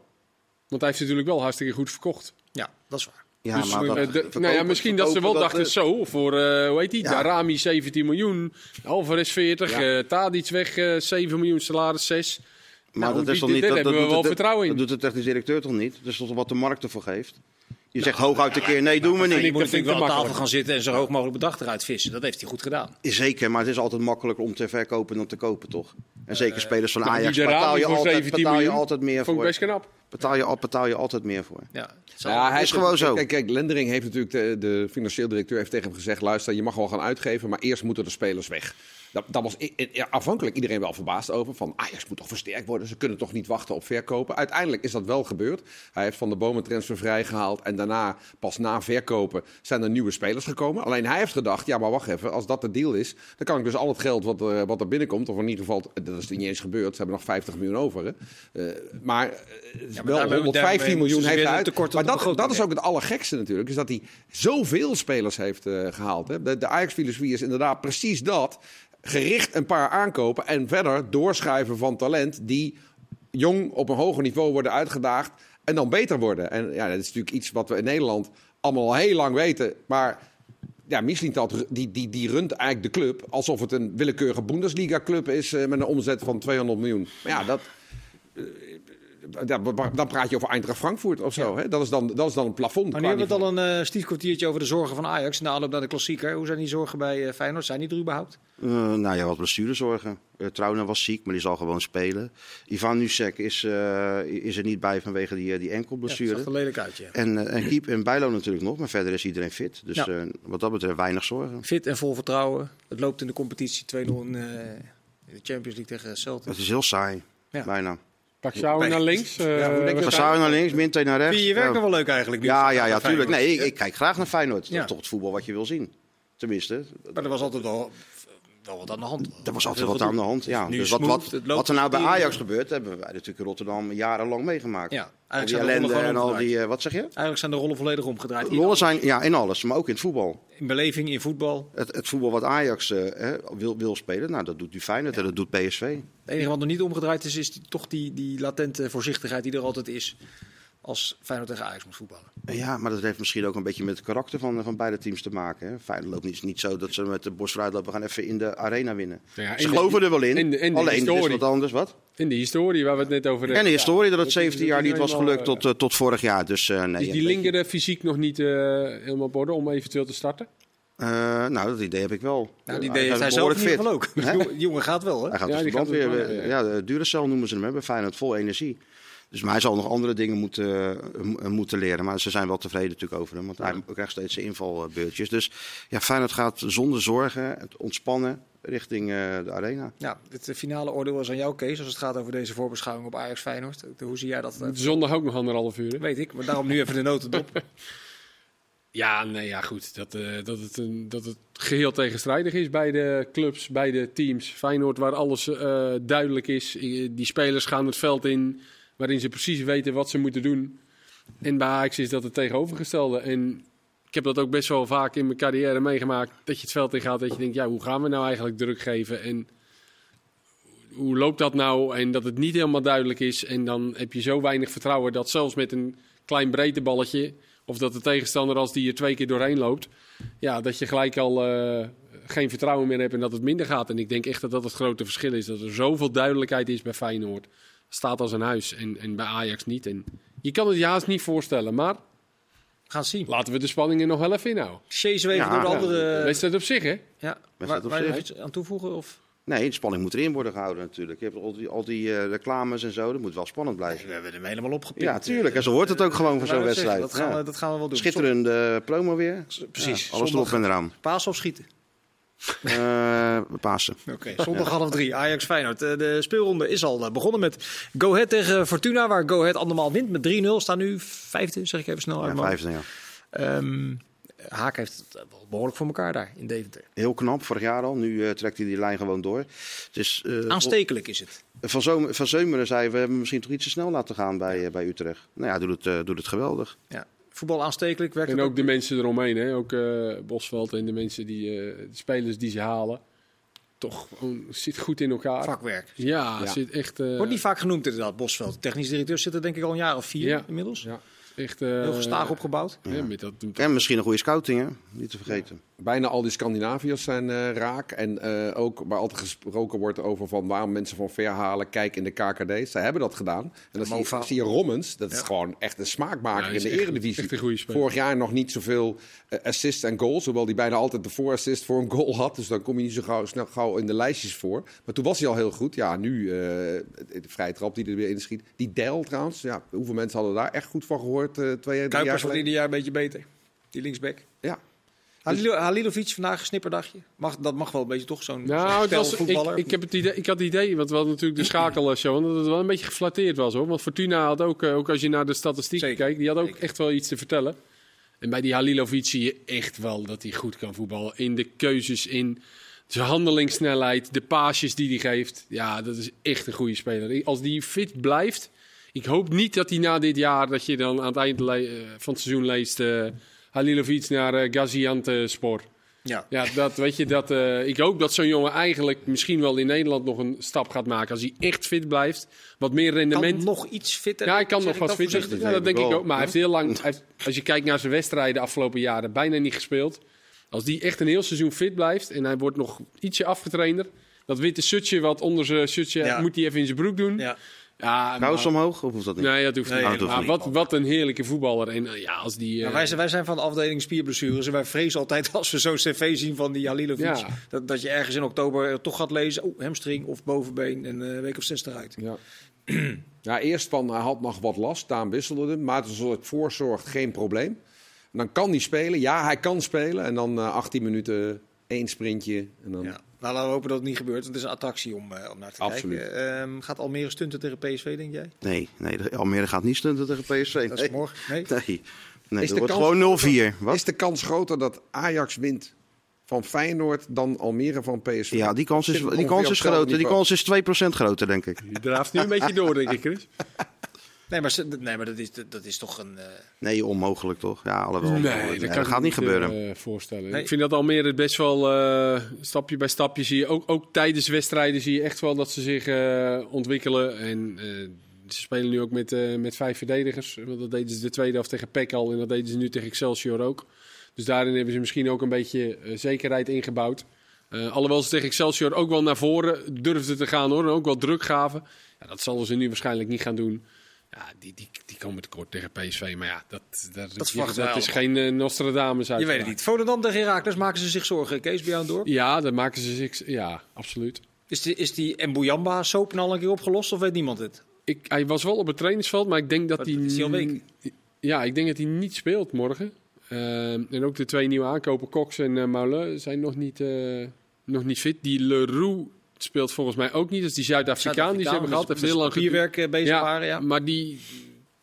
Want hij heeft natuurlijk wel hartstikke goed verkocht. Ja, dat is waar. Ja, Dus, maar dat de- verkopen- nou ja, misschien dat ze wel dachten zo voor, eh, hoe heet die, Ja. Darami 17 miljoen, Alvarez 40, Ja. Tadic weg eh 7 miljoen, salaris 6. Maar Nou, dat is toch niet. daar Dat, hebben dat we doet wel de- vertrouwen in. Dat doet de technisch directeur toch niet? Dat is toch wat de markt ervoor geeft? Je zegt hooguit een keer: nee, doen we En niet. die moet natuurlijk wel aan tafel gaan zitten en zo hoog mogelijk bedrag eruit vissen. Dat heeft hij goed gedaan. Zeker, maar het is altijd makkelijker om te verkopen dan te kopen, toch? En zeker spelers van Ajax betaal je, altijd, 17 betaal je altijd meer Vond ik voor. best knap. Betaal je, al- betaal je altijd meer voor. Ja, Ja, hij is gewoon zo. Kijk, kijk, Lendering heeft natuurlijk, de, de financieel directeur heeft tegen hem gezegd... luister, je mag wel gaan uitgeven, maar eerst moeten de spelers weg. Dat, dat was afhankelijk iedereen wel verbaasd over. Van Ajax moet toch versterkt worden, ze kunnen toch niet wachten op verkopen. Uiteindelijk is dat wel gebeurd. Hij heeft Van de Bomen transfer vrijgehaald. En daarna, pas na verkopen, zijn er nieuwe spelers gekomen. Alleen hij heeft gedacht, ja maar wacht even, als dat de deal is... dan kan ik dus al het geld wat, er- wat er binnenkomt... of in ieder geval, dat is niet eens gebeurd, ze hebben nog 50 miljoen over. Hè. Eh, maar eh, wel daarmee- 115 daarmee miljoen heeft hij uit. tekort Maar dat, dat is ook het allergekste natuurlijk. Is dat hij zoveel spelers heeft eh, gehaald. Hè. De, de Ajax-filosofie is inderdaad precies dat. Gericht een paar aankopen en verder doorschuiven van talent die jong op een hoger niveau worden uitgedaagd en dan beter worden. En ja, dat is natuurlijk iets wat we in Nederland allemaal al heel lang weten. Maar ja, Mislintat die, die, die runt eigenlijk de club alsof het een willekeurige Bundesliga-club is eh, met een omzet van 200 miljoen. Maar ja, dat, dan praat je over Eintracht Frankfurt of zo. Hè? Dat, is dan, dat is dan een plafond. Maar nu hebben we het al een uh, stiefkwartiertje over de zorgen van Ajax. Na aanloop naar de klassieker. Hoe zijn die zorgen bij eh, Feyenoord? Zijn die er überhaupt? Eh, nou ja, wat blessurezorgen. Uh, Trouwner was ziek, maar die zal gewoon spelen. Ivan Nusek is, eh, is er niet bij vanwege die, die Ja, enkelblessure. dat zag er lelijk uit, ja. en, en Kiep en Bijlo natuurlijk nog, maar verder is iedereen fit. Dus Ja. eh, wat dat betreft weinig zorgen. Fit en vol vertrouwen. Het loopt in de competitie 2-0 in, eh, in de Champions League tegen Celtic. Het is heel saai, Ja. bijna. Pak Sjouwen naar links. eh, Ja, hoe denk je we dat- gaan- Van naar links, Minte naar rechts. Vind je je werk Ja. nog wel leuk eigenlijk? nu? Ja, ja, ja, tuurlijk. Nee, ik, ik kijk graag naar Feyenoord. Dat toch het voetbal wat je wil zien. Tenminste, Maar er was altijd wel, wel wat aan de hand. er was altijd wat aan de hand. Ja. Dus wat, smooth, wat, wat er nou bij. Ajax gebeurt, hebben wij natuurlijk in Rotterdam jarenlang meegemaakt. Ja, al die eigenlijk zijn, de rollen ellende en al die... eh, wat zeg je? eigenlijk zijn de rollen volledig omgedraaid. In, Lollen zijn, ja, in alles, maar ook in het voetbal. in beleving, in voetbal. Het, het voetbal wat Ajax eh, hè, wil, wil spelen, nou, dat doet nu Feyenoord en dat doet PSV. Het enige wat nog niet omgedraaid is, is die- toch die, die latente voorzichtigheid die er altijd is. Als Feyenoord tegen Ajax moet voetballen. Ja, maar dat heeft misschien ook een beetje met het karakter van, van beide teams te maken. Hè. Feyenoord loopt niet, niet zo dat ze met de borst vooruit lopen, we gaan even in de arena winnen. Ja, ze de- geloven er wel in, in de- in de alleen is wat anders. Wat? In de historie waar we het net over En de historie dat het is- 17 jaar niet was gelukt tot, eh, eh, tot vorig jaar. Dus eh, nee. Is die linker fysiek nog niet eh, helemaal op orde om eventueel te starten? Eh, nou, dat idee heb ik wel. Nou, die Hij deed is hij zelf in geval ook. Die jongen- gaat wel, hè? Hij gaat Ja, dus die de gaat brand weer. Ja, de Duracell noemen ze hem, hè, bij Feyenoord, vol energie. Dus maar hij zal nog andere dingen moeten, eh, moeten leren. Maar ze zijn wel tevreden natuurlijk over hem. Want hij krijgt steeds zijn invalbeurtjes. Dus ja, Feyenoord gaat zonder zorgen, het ontspannen, richting eh, de arena. Ja, het eh, finale oordeel is aan jou, Kees. Als het gaat over deze voorbeschouwing op Ajax Feyenoord. Hoe zie jij dat? Zondag ook nog anderhalf uur. hè? Weet ik, maar daarom nu even de notendop. <laughs> Ja, nee, ja, goed. Dat, eh, dat, het een, dat het geheel tegenstrijdig is bij de clubs, bij de teams. Feyenoord, waar alles eh, duidelijk is. Die spelers gaan het veld in, waarin ze precies weten wat ze moeten doen. En bij Ajax is dat het tegenovergestelde. En ik heb dat ook best wel vaak in mijn carrière meegemaakt. Dat je het veld in gaat, dat je denkt, ja, hoe gaan we nou eigenlijk druk geven? En hoe loopt dat nou? En dat het niet helemaal duidelijk is. En dan heb je zo weinig vertrouwen dat zelfs met een klein breedteballetje... of dat de tegenstander als die er twee keer doorheen loopt... ja, dat je gelijk al eh, geen vertrouwen meer hebt en dat het minder gaat. En ik denk echt dat dat het grote verschil is. Dat er zoveel duidelijkheid is bij Feyenoord. Staat als een huis en, en bij Ajax niet. En je kan het je haast niet voorstellen, maar gaan zien. laten we de spanningen nog wel even inhouden. Ja, door de ja. andere... De wedstrijd op zich, hè? Ja, Wedstrijd op waar zich. iets aan toevoegen? Of? Nee, de spanning moet erin worden gehouden natuurlijk. Je hebt al die, al die eh, reclames en zo, dat moet wel spannend blijven. We hebben hem helemaal opgepikt. Ja, tuurlijk. En zo hoort het ook gewoon voor zo'n wedstrijd. Dat gaan, Ja. we, dat gaan we wel doen. Schitterende promo weer. Precies. Ja, alles erop en eraan. Paas of Eh Pasen. Oké, zondag half drie. Ajax Feyenoord. Eh, De speelronde is al eh, begonnen met Go Ahead tegen Fortuna, waar Go Ahead andermaal wint met 3-0. Staan nu vijfde, zeg ik even snel uit Ja, vijfde, ja. Ehm, Haak heeft het behoorlijk voor elkaar daar in Deventer. Heel knap, vorig jaar al. Nu trekt hij die lijn gewoon door. Dus, eh, Aanstekelijk is het. van, Zomer, van Zeumeren zei, we hebben misschien toch iets te snel laten gaan bij, bij Utrecht. Nou ja, doet het, doet het geweldig. Ja. Voetbal aanstekelijk werkt En ook de mensen eromheen, hè? ook eh, Bosveld en de mensen die, eh, de spelers die ze halen. Toch gewoon, zit goed in elkaar. vakwerk. Ja, Ja. zit echt. eh, Wordt niet vaak genoemd inderdaad, Bosveld. Technisch directeur zit er denk ik al een jaar of vier Ja. inmiddels. Ja. Echt, eh, Heel gestaag opgebouwd. ja, met dat, En misschien een goede scouting, hè? Niet te vergeten. Bijna al die Scandinaviërs zijn eh, raak. En eh, ook waar altijd gesproken wordt over van waarom mensen van ver halen, kijk in de KKD. Zij hebben dat gedaan. En dan zie je, Mova. zie je Rommens, dat is gewoon echt een smaakmaker Ja, in de echt- eredivisie. echt. Vorig jaar nog niet zoveel eh, assists en goals. Hoewel hij bijna altijd de voorassist voor een goal had. Dus dan kom je niet zo gauw, snel gauw in de lijstjes voor. Maar toen was hij al heel goed. Ja, nu de vrije trap die er weer inschiet. Die Del trouwens. Ja, hoeveel mensen hadden daar echt goed van gehoord? eh twee, drie jaar Kuipers wordt geleden? ieder jaar een beetje beter. Die linksback. Halilo- Halilovic vandaag een snipperdagje. Mag, dat mag wel een beetje toch zo'n Nou, was, voetballer. ik, ik, heb het idee, ik had het idee, want we hadden natuurlijk de schakelshow, dat het wel een beetje geflatteerd was hoor. Want Fortuna had ook, eh, ook als je naar de statistieken kijkt, die had ook Zeker. echt wel iets te vertellen. En bij die Halilovic zie je echt wel dat hij goed kan voetballen. In de keuzes, in zijn handelingssnelheid, de paasjes die hij geeft. Ja, dat is echt een goede speler. Als die fit blijft, ik hoop niet dat hij na dit jaar, dat je dan aan het eind eh, van het seizoen leest, eh Halilovic naar eh Gaziantepspor. ja. Ja, dat weet je. Dat, eh, ik hoop dat zo'n jongen eigenlijk misschien wel in Nederland nog een stap gaat maken. Als hij echt fit blijft. Wat meer rendement. Kan nog iets fitter. ja, hij kan nog wat fitter. Ja, dat denk ik ook. Maar hij heeft heel lang. <laughs> hij heeft- als je kijkt naar zijn wedstrijden de afgelopen jaren, bijna niet gespeeld. Als die echt een heel seizoen fit blijft en hij wordt nog ietsje afgetrainer. Dat witte sutje wat onder zijn sutje Ja. moet hij even in zijn broek doen. Ja, Ja. Kous maar- omhoog, of hoeft dat niet? Nee, dat hoeft Nee, niet. hoeft maar wat, wat een heerlijke voetballer. En eh, ja, als die. eh, Nou, wij, zijn, wij zijn van de afdeling spierblessures. En wij vrezen altijd <laughs> als we zo'n cv zien van die Halilovic. Ja. Dat, dat je ergens in oktober eh, toch gaat lezen. Oh, hamstring of bovenbeen. En eh, een week of zes eruit. Ja. <clears throat> ja, eerst van hij had nog wat last, daarom wisselde hem. Maar toen het voorzorgt geen probleem. En dan kan hij spelen. Ja, hij kan spelen. En dan eh 18 minuten één sprintje. En dan... Ja. Nou, laten we hopen dat het niet gebeurt. Want het is een attractie om, eh, om naar te Absoluut. kijken. Ehm, gaat Almere stunten tegen PSV, denk jij? Nee, nee, de- Almere gaat niet stunten tegen PSV. Dat is Nee, morgen. Nee? nee. nee Is dat de wordt kans gewoon groter- 0-4. Wat? Is de kans groter dat Ajax wint van Feyenoord dan Almere van PSV? Ja, die kans is, die kans is groter. Die kans is 2% groter, denk ik. Je draaft nu een beetje door, denk ik, Chris. <laughs> Nee, maar, nee, maar dat, is, dat is toch een... eh, Nee, onmogelijk toch? Ja, alhoewel. Nee, Nee, dat, kan gaat niet gebeuren. eh, voorstellen. Nee. Ik vind dat Almere best wel eh, stapje bij stapje zie je. Ook, ook tijdens wedstrijden zie je echt wel dat ze zich eh, ontwikkelen. En eh, ze spelen nu ook met, eh, met vijf verdedigers. Want dat deden ze de tweede helft tegen PEC al. En dat deden ze nu tegen Excelsior ook. Dus daarin hebben ze misschien ook een beetje zekerheid ingebouwd. Eh, alhoewel ze tegen Excelsior ook wel naar voren durfden te gaan hoor. En ook wel druk gaven. Ja, dat zullen ze nu waarschijnlijk niet gaan doen. Ja, die, die, die komen tekort tegen PSV. Maar ja, dat, dat, dat, is geen eh, Nostradamus uit. je weet het niet. Volendam tegen Heracles maken ze zich zorgen. Kees, bij jou door? Ja, dat maken ze zich. Ja, absoluut. Is die, is die Mbuyamba soap nou al een keer opgelost of weet niemand het? Ik, hij was wel op het trainingsveld, maar ik denk dat Wat, hij. is hij al week? Ja, ik denk dat hij niet speelt morgen. Eh, en ook de twee nieuwe aankopen, Cox en uh, Maule, zijn nog niet, eh, nog niet fit. Die Leroux speelt volgens mij ook niet. Dat is die Zuid-Afrikaan die ze hebben gehad. Heeft heel lang papierwerk eh, bezig waren, ja. Maar die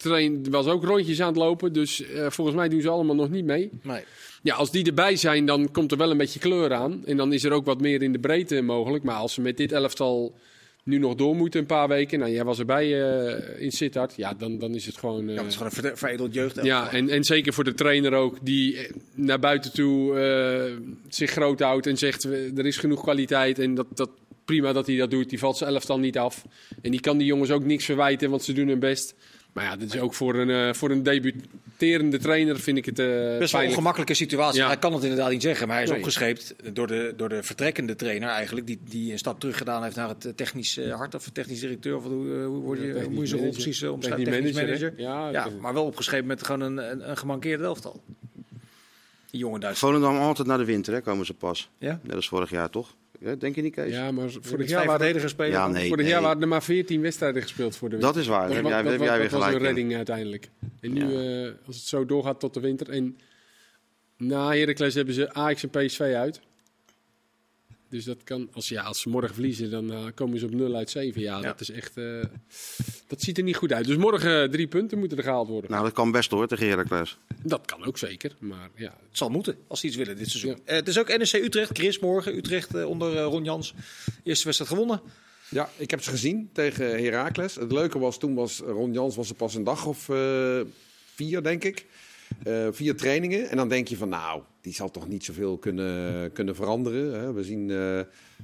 train, was ook rondjes aan het lopen. Dus eh, volgens mij doen ze allemaal nog niet mee. Nee. Ja, als die erbij zijn, dan komt er wel een beetje kleur aan. En dan is er ook wat meer in de breedte mogelijk. Maar als ze met dit elftal nu nog door moeten een paar weken. Nou, jij was erbij eh, in Sittard. Ja, dan, dan is het gewoon... Ja, het is gewoon een ver- veredeld jeugd. ja, en, en zeker voor de trainer ook, die naar buiten toe zich groot houdt en zegt er is genoeg kwaliteit en dat, dat prima dat hij dat doet. Die valt zijn elftal niet af. En die kan die jongens ook niks verwijten, want ze doen hun best. Maar ja, dit is ook voor een, eh, voor een debuterende trainer vind ik het eh Best wel een ongemakkelijke situatie. Ja. Hij kan het inderdaad niet zeggen, maar hij is Nee. opgescheept door de, door de vertrekkende trainer eigenlijk. Die, die een stap terug gedaan heeft naar het eh, technisch hart of technisch directeur. Of hoe, hoe, word je, hoe moet je rol precies omschrijven? Technisch Technisch manager? Ja, maar wel opgescheept met gewoon een, een, een gemankeerde elftal. Die jonge Duitser. Volendam altijd naar de winter, hè, komen ze pas. Ja? Net als vorig jaar, toch? Ja, denk je niet, Kees? Ja, maar Vorig jaar waren, verdedigers spelen. Ja, nee. vorig jaar waren er maar 14 wedstrijden gespeeld voor de Dat is waar. Dat, heb jij, dat, heb jij weer dat was een in. redding uiteindelijk. En nu, Ja. eh, als het zo doorgaat tot de winter. En na Heracles hebben ze Ajax en PSV uit. Dus dat kan, als, ja, als ze morgen verliezen, dan eh, komen ze op 0 uit 7. Ja, Ja. dat is echt. eh, dat ziet er niet goed uit. Dus morgen eh, drie punten moeten er gehaald worden. Nou, dat kan best hoor, tegen Heracles. Dat kan ook zeker. Maar ja, Het zal moeten, als ze iets willen dit seizoen. Ja. Eh, het is ook NEC Utrecht. Chris morgen. Utrecht onder Ron Jans. Eerste wedstrijd gewonnen. Ja, ik heb ze gezien tegen Heracles. Het leuke was, toen was Ron Jans was er pas een dag of eh, vier, denk ik. Eh, vier trainingen. En dan denk je van, nou, die zal toch niet zoveel kunnen, kunnen veranderen. Hè? We, zien, eh,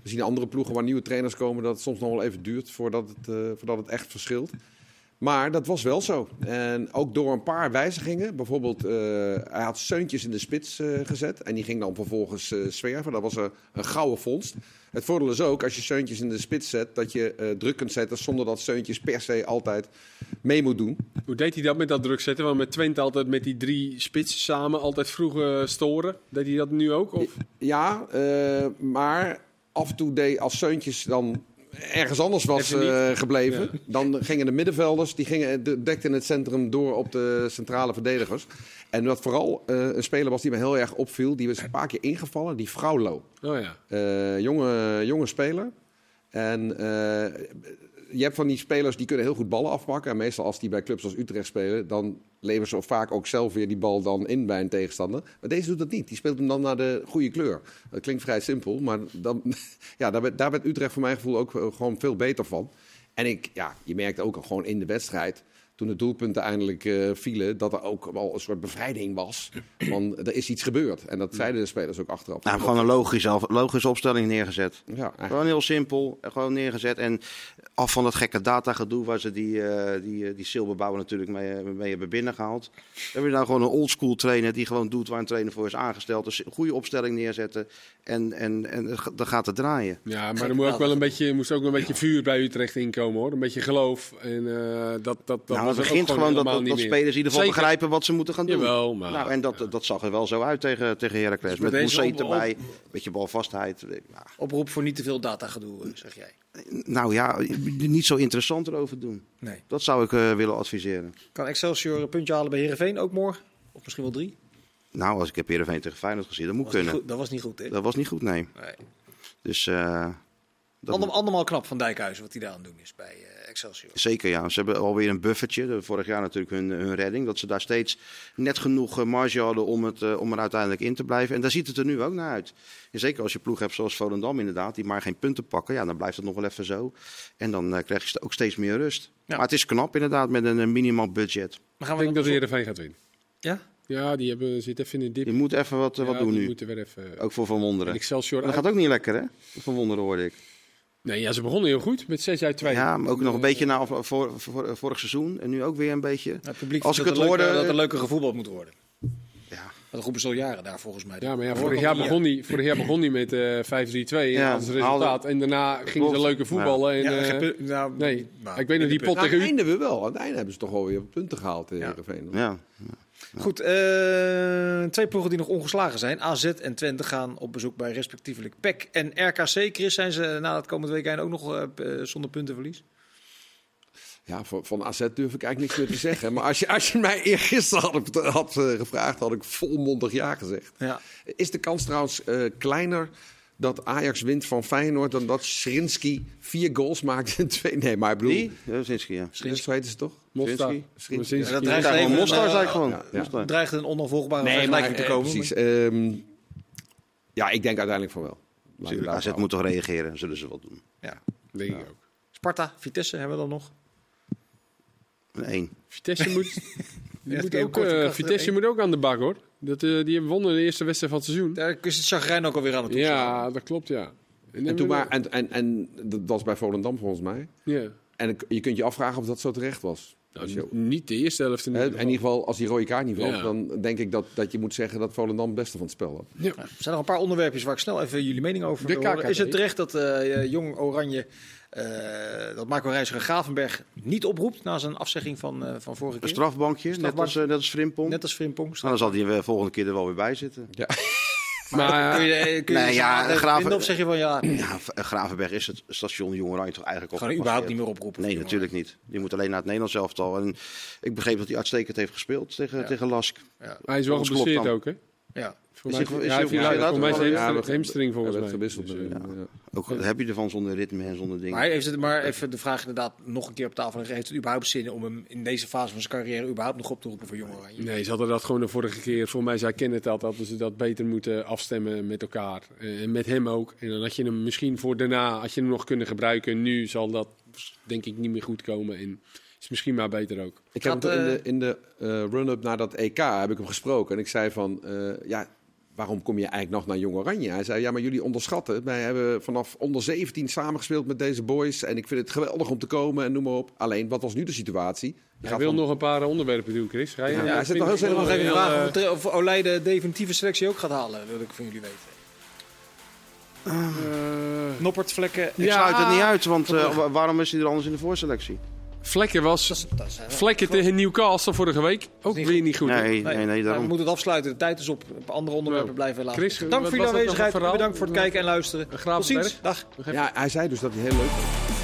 we zien andere ploegen waar nieuwe trainers komen... dat het soms nog wel even duurt voordat het, eh, voordat het echt verschilt. Maar dat was wel zo. En ook door een paar wijzigingen. Bijvoorbeeld, eh, hij had Seuntjes in de spits eh, gezet. En die ging dan vervolgens eh zwerven. Dat was een, een gouden vondst. Het voordeel is ook, als je Seuntjes in de spits zet... dat je druk kunt zetten zonder dat Seuntjes per se altijd mee moet doen. Hoe deed hij dat met dat druk zetten? Want met Twente altijd met die drie spitsen samen altijd vroeg storen. Deed hij dat nu ook? Of? Ja, maar af en toe deed als Seuntjes dan ergens anders was eh, gebleven... dan gingen de middenvelders, die gingen, de- dekten het centrum door op de centrale verdedigers. En wat vooral eh, een speler was die me heel erg opviel... die was een paar keer ingevallen, die Fraulo. Oh ja. Eh, jonge, jonge speler. En je hebt van die spelers die kunnen heel goed ballen afpakken. En meestal als die bij clubs als Utrecht spelen, dan leveren ze vaak ook zelf weer die bal dan in bij een tegenstander. Maar deze doet dat niet. Die speelt hem dan naar de goede kleur. Dat klinkt vrij simpel, maar dan, <laughs> ja, daar, werd, daar Utrecht voor mijn gevoel ook eh, gewoon veel beter van. En ik, ja, je merkte ook al gewoon in de wedstrijd, toen de doelpunten eindelijk eh, vielen, dat er ook wel een soort bevrijding was. Van er is iets gebeurd. En dat zeiden de spelers ook achteraf. Nou, gewoon een logische, logische opstelling neergezet. ja, eigenlijk. Gewoon heel simpel, gewoon neergezet. En af van dat gekke datagedoe waar ze die, eh die, eh, die Silberbouwer natuurlijk mee, mee hebben binnengehaald. Dan heb je nou gewoon een oldschool trainer die gewoon doet waar een trainer voor is aangesteld. Dus een goede opstelling neerzetten en, en, en dan gaat het draaien. Ja, maar er moet ook wel een beetje, moest ook een beetje vuur bij Utrecht inkomen hoor. Een beetje geloof. En eh, dat, dat, dat nou, was het begint gewoon dat, dat, spelers in ieder geval Zeker. begrijpen wat ze moeten gaan doen. Jawel, maar... Nou, en dat, dat zag er wel zo uit tegen, tegen Heracles. Dus Met Mousset erbij, een beetje balvastheid. Ja. Oproep voor niet te veel datagedoe, eh, zeg jij. Nou ja, niet zo interessant erover doen. Nee. Dat zou ik eh, willen adviseren. Kan Excelsior een puntje halen bij Heerenveen ook morgen? Of misschien wel drie? Nou, als ik heb Heerenveen tegen Feyenoord gezien, dat moet Was kunnen. goed, dat was niet goed, hè? Dat was niet goed, nee. Nee. Dus andermaal knap van Dijkhuizen wat hij daar aan het doen is bij Excelsior. Zeker ja, ze hebben alweer een buffertje. De- Vorig jaar natuurlijk hun, hun redding. Dat ze daar steeds net genoeg eh, marge hadden om, het, eh, om er uiteindelijk in te blijven. En daar ziet het er nu ook naar uit. En zeker als je ploeg hebt zoals Volendam inderdaad, die maar geen punten pakken. Ja, dan blijft het nog wel even zo. En dan eh, krijg je ook steeds meer rust. Ja. Maar het is knap inderdaad met een, minimaal budget. Maar gaan Ik denk dat nog- Heerenveen gaat winnen. Ja? Ja, die hebben, zitten even in de dip. Je moet even wat, wat doen die nu. moeten weer even... Ook voor Van En Wonderen. Excelsior Dat uit- gaat ook niet lekker hè? Van Wonderen hoorde ik. Nee, ja, ze begonnen heel goed met 6 uit 2. Ja, maar ook nog een beetje na voor, vorig seizoen. En nu ook weer een beetje. Het publiek Als ik het hoorde- dat er leuker gevoetbald moet worden. Ja. Dat roepen ze al jaren daar volgens mij. Ja, maar ja, vorig jaar begon hij vorig jaar begon die met eh 5-3-2 Ja, als resultaat. En daarna gingen ze leuke voetballen. En, Ja, eh, nou, nee, nou, ik weet nog die pot Nou, aan tegen het u. einde we wel. Aan het einde hebben ze toch wel weer punten gehaald in Ja. Heerenveen. Ja. Goed, eh, twee ploegen die nog ongeslagen zijn. AZ en Twente gaan op bezoek bij respectievelijk PEC en RKC. Chris, zijn ze na het komend weekend ook nog eh, eh, zonder puntenverlies? Ja, van, van AZ durf ik eigenlijk niks meer te zeggen. Maar als je, als je mij eergisteren had, had eh, gevraagd, had ik volmondig ja gezegd. Ja. Is de kans trouwens eh, kleiner dat Ajax wint van Feyenoord... dan dat Schrinski vier goals maakt in twee... Nee, maar ik bedoel... Wie? Ja, Zinski, ja. Schrinski weten ze toch? Mostar. Schrinski. Schrinski. Ja, dat dreigt gewoon even, Mostar, eh, zei ik gewoon. ja, ja. Mostar. dreigt een onafvolgbare Nee, maar te eh, komen. precies. Ehm, ja, ik denk uiteindelijk van wel. Laat AZ moet toch reageren, zullen ze wel doen. Ja. Denk ik ook. Sparta, Vitesse hebben we dan nog. Een één. Vitesse moet, <laughs> die moet ook, eh, Vitesse moet ook aan de bak hoor. Dat, eh, die hebben wonnen de eerste wedstrijd van het seizoen. Daar is het chagrijn ook alweer aan het toeslaan. Ja, dat klopt ja. En, En, toen maar, en, en, en dat was bij Volendam volgens mij. ja. En je kunt je afvragen of dat zo terecht was. Als je, Nou, niet de eerste helft in ieder in ieder geval. geval, als die rode kaart niet valt, Ja. dan denk ik dat, dat je moet zeggen dat Volendam het beste van het spel had. Ja. Er zijn nog een paar onderwerpjes waar ik snel even jullie mening over wil. Is het terecht dat eh, Jong Oranje, dat Marco Reiziger Gravenberg niet oproept na zijn afzegging van, eh, van vorige Een keer? strafbankje, net als, eh, net als Frimpong. Net als Frimpong. Nou, dan zal die de volgende keer er wel weer bij zitten. <laughs> Maar kun je, eh, kun je Nee, ze ja, Graven- of zeg je van ja, <clears throat> Ja, Gravenberg is het station Jong Oranje toch eigenlijk al gewoon überhaupt niet meer oproepen? Nee, natuurlijk niet. Die moet alleen naar het Nederlands elftal. En ik begreep dat hij uitstekend heeft gespeeld tegen, Ja. tegen Lask. Ja. hij is wel geblesseerd ook hè. Ja. Voor Is mij, is ja, hij. Voor mij is uit? het hamstring- volgens mij. gewisseld. Dus. Ook heb je ervan zonder ritme en zonder dingen. Maar, heeft het, maar even de vraag inderdaad nog een keer op tafel. Heeft het überhaupt zin om hem in deze fase van zijn carrière überhaupt nog op te roepen voor Jong Oranje? Nee, ze hadden dat gewoon de vorige keer. Voor mij zei Kenneth dat, hadden ze dat beter moeten afstemmen met elkaar. Eh, En met hem ook. En dan had je hem misschien voor daarna, had je hem nog kunnen gebruiken. Nu zal dat denk ik niet meer goed komen. En is misschien maar beter ook. Ik heb Gaat, hem toen eh, in de, in de eh, run-up naar dat EK heb ik hem gesproken. En ik zei van, eh, ja, waarom kom je eigenlijk nog naar Jong Oranje? Hij zei, ja, maar jullie onderschatten. het. Wij hebben vanaf onder 17 samengespeeld met deze boys. En ik vind het geweldig om te komen en noem maar op. Alleen, wat was nu de situatie? Je Hij wil van- nog een paar onderwerpen doen, Chris. Ga je, Ja, Ja, hij ik zit nog heel nog even vragen eh, of, of Olij de definitieve selectie ook gaat halen. wil ik van jullie weten. Noppert, Vlekken. Ik Ja. sluit het niet uit, want eh, wa- waarom is hij er anders in de voorselectie? Vlekken was Dat is- dat is- Vlekken tegen Newcastle vorige week. Ook niet weer niet goed. Nee, nee, nee, Nou, we moeten het afsluiten. De tijd is op. Op andere onderwerpen blijven we laten. Chris, Dank voor was jullie aanwezigheid. Bedankt voor het kijken en luisteren. Tot ziens. Dag. Ja, hij zei dus dat hij heel leuk vond.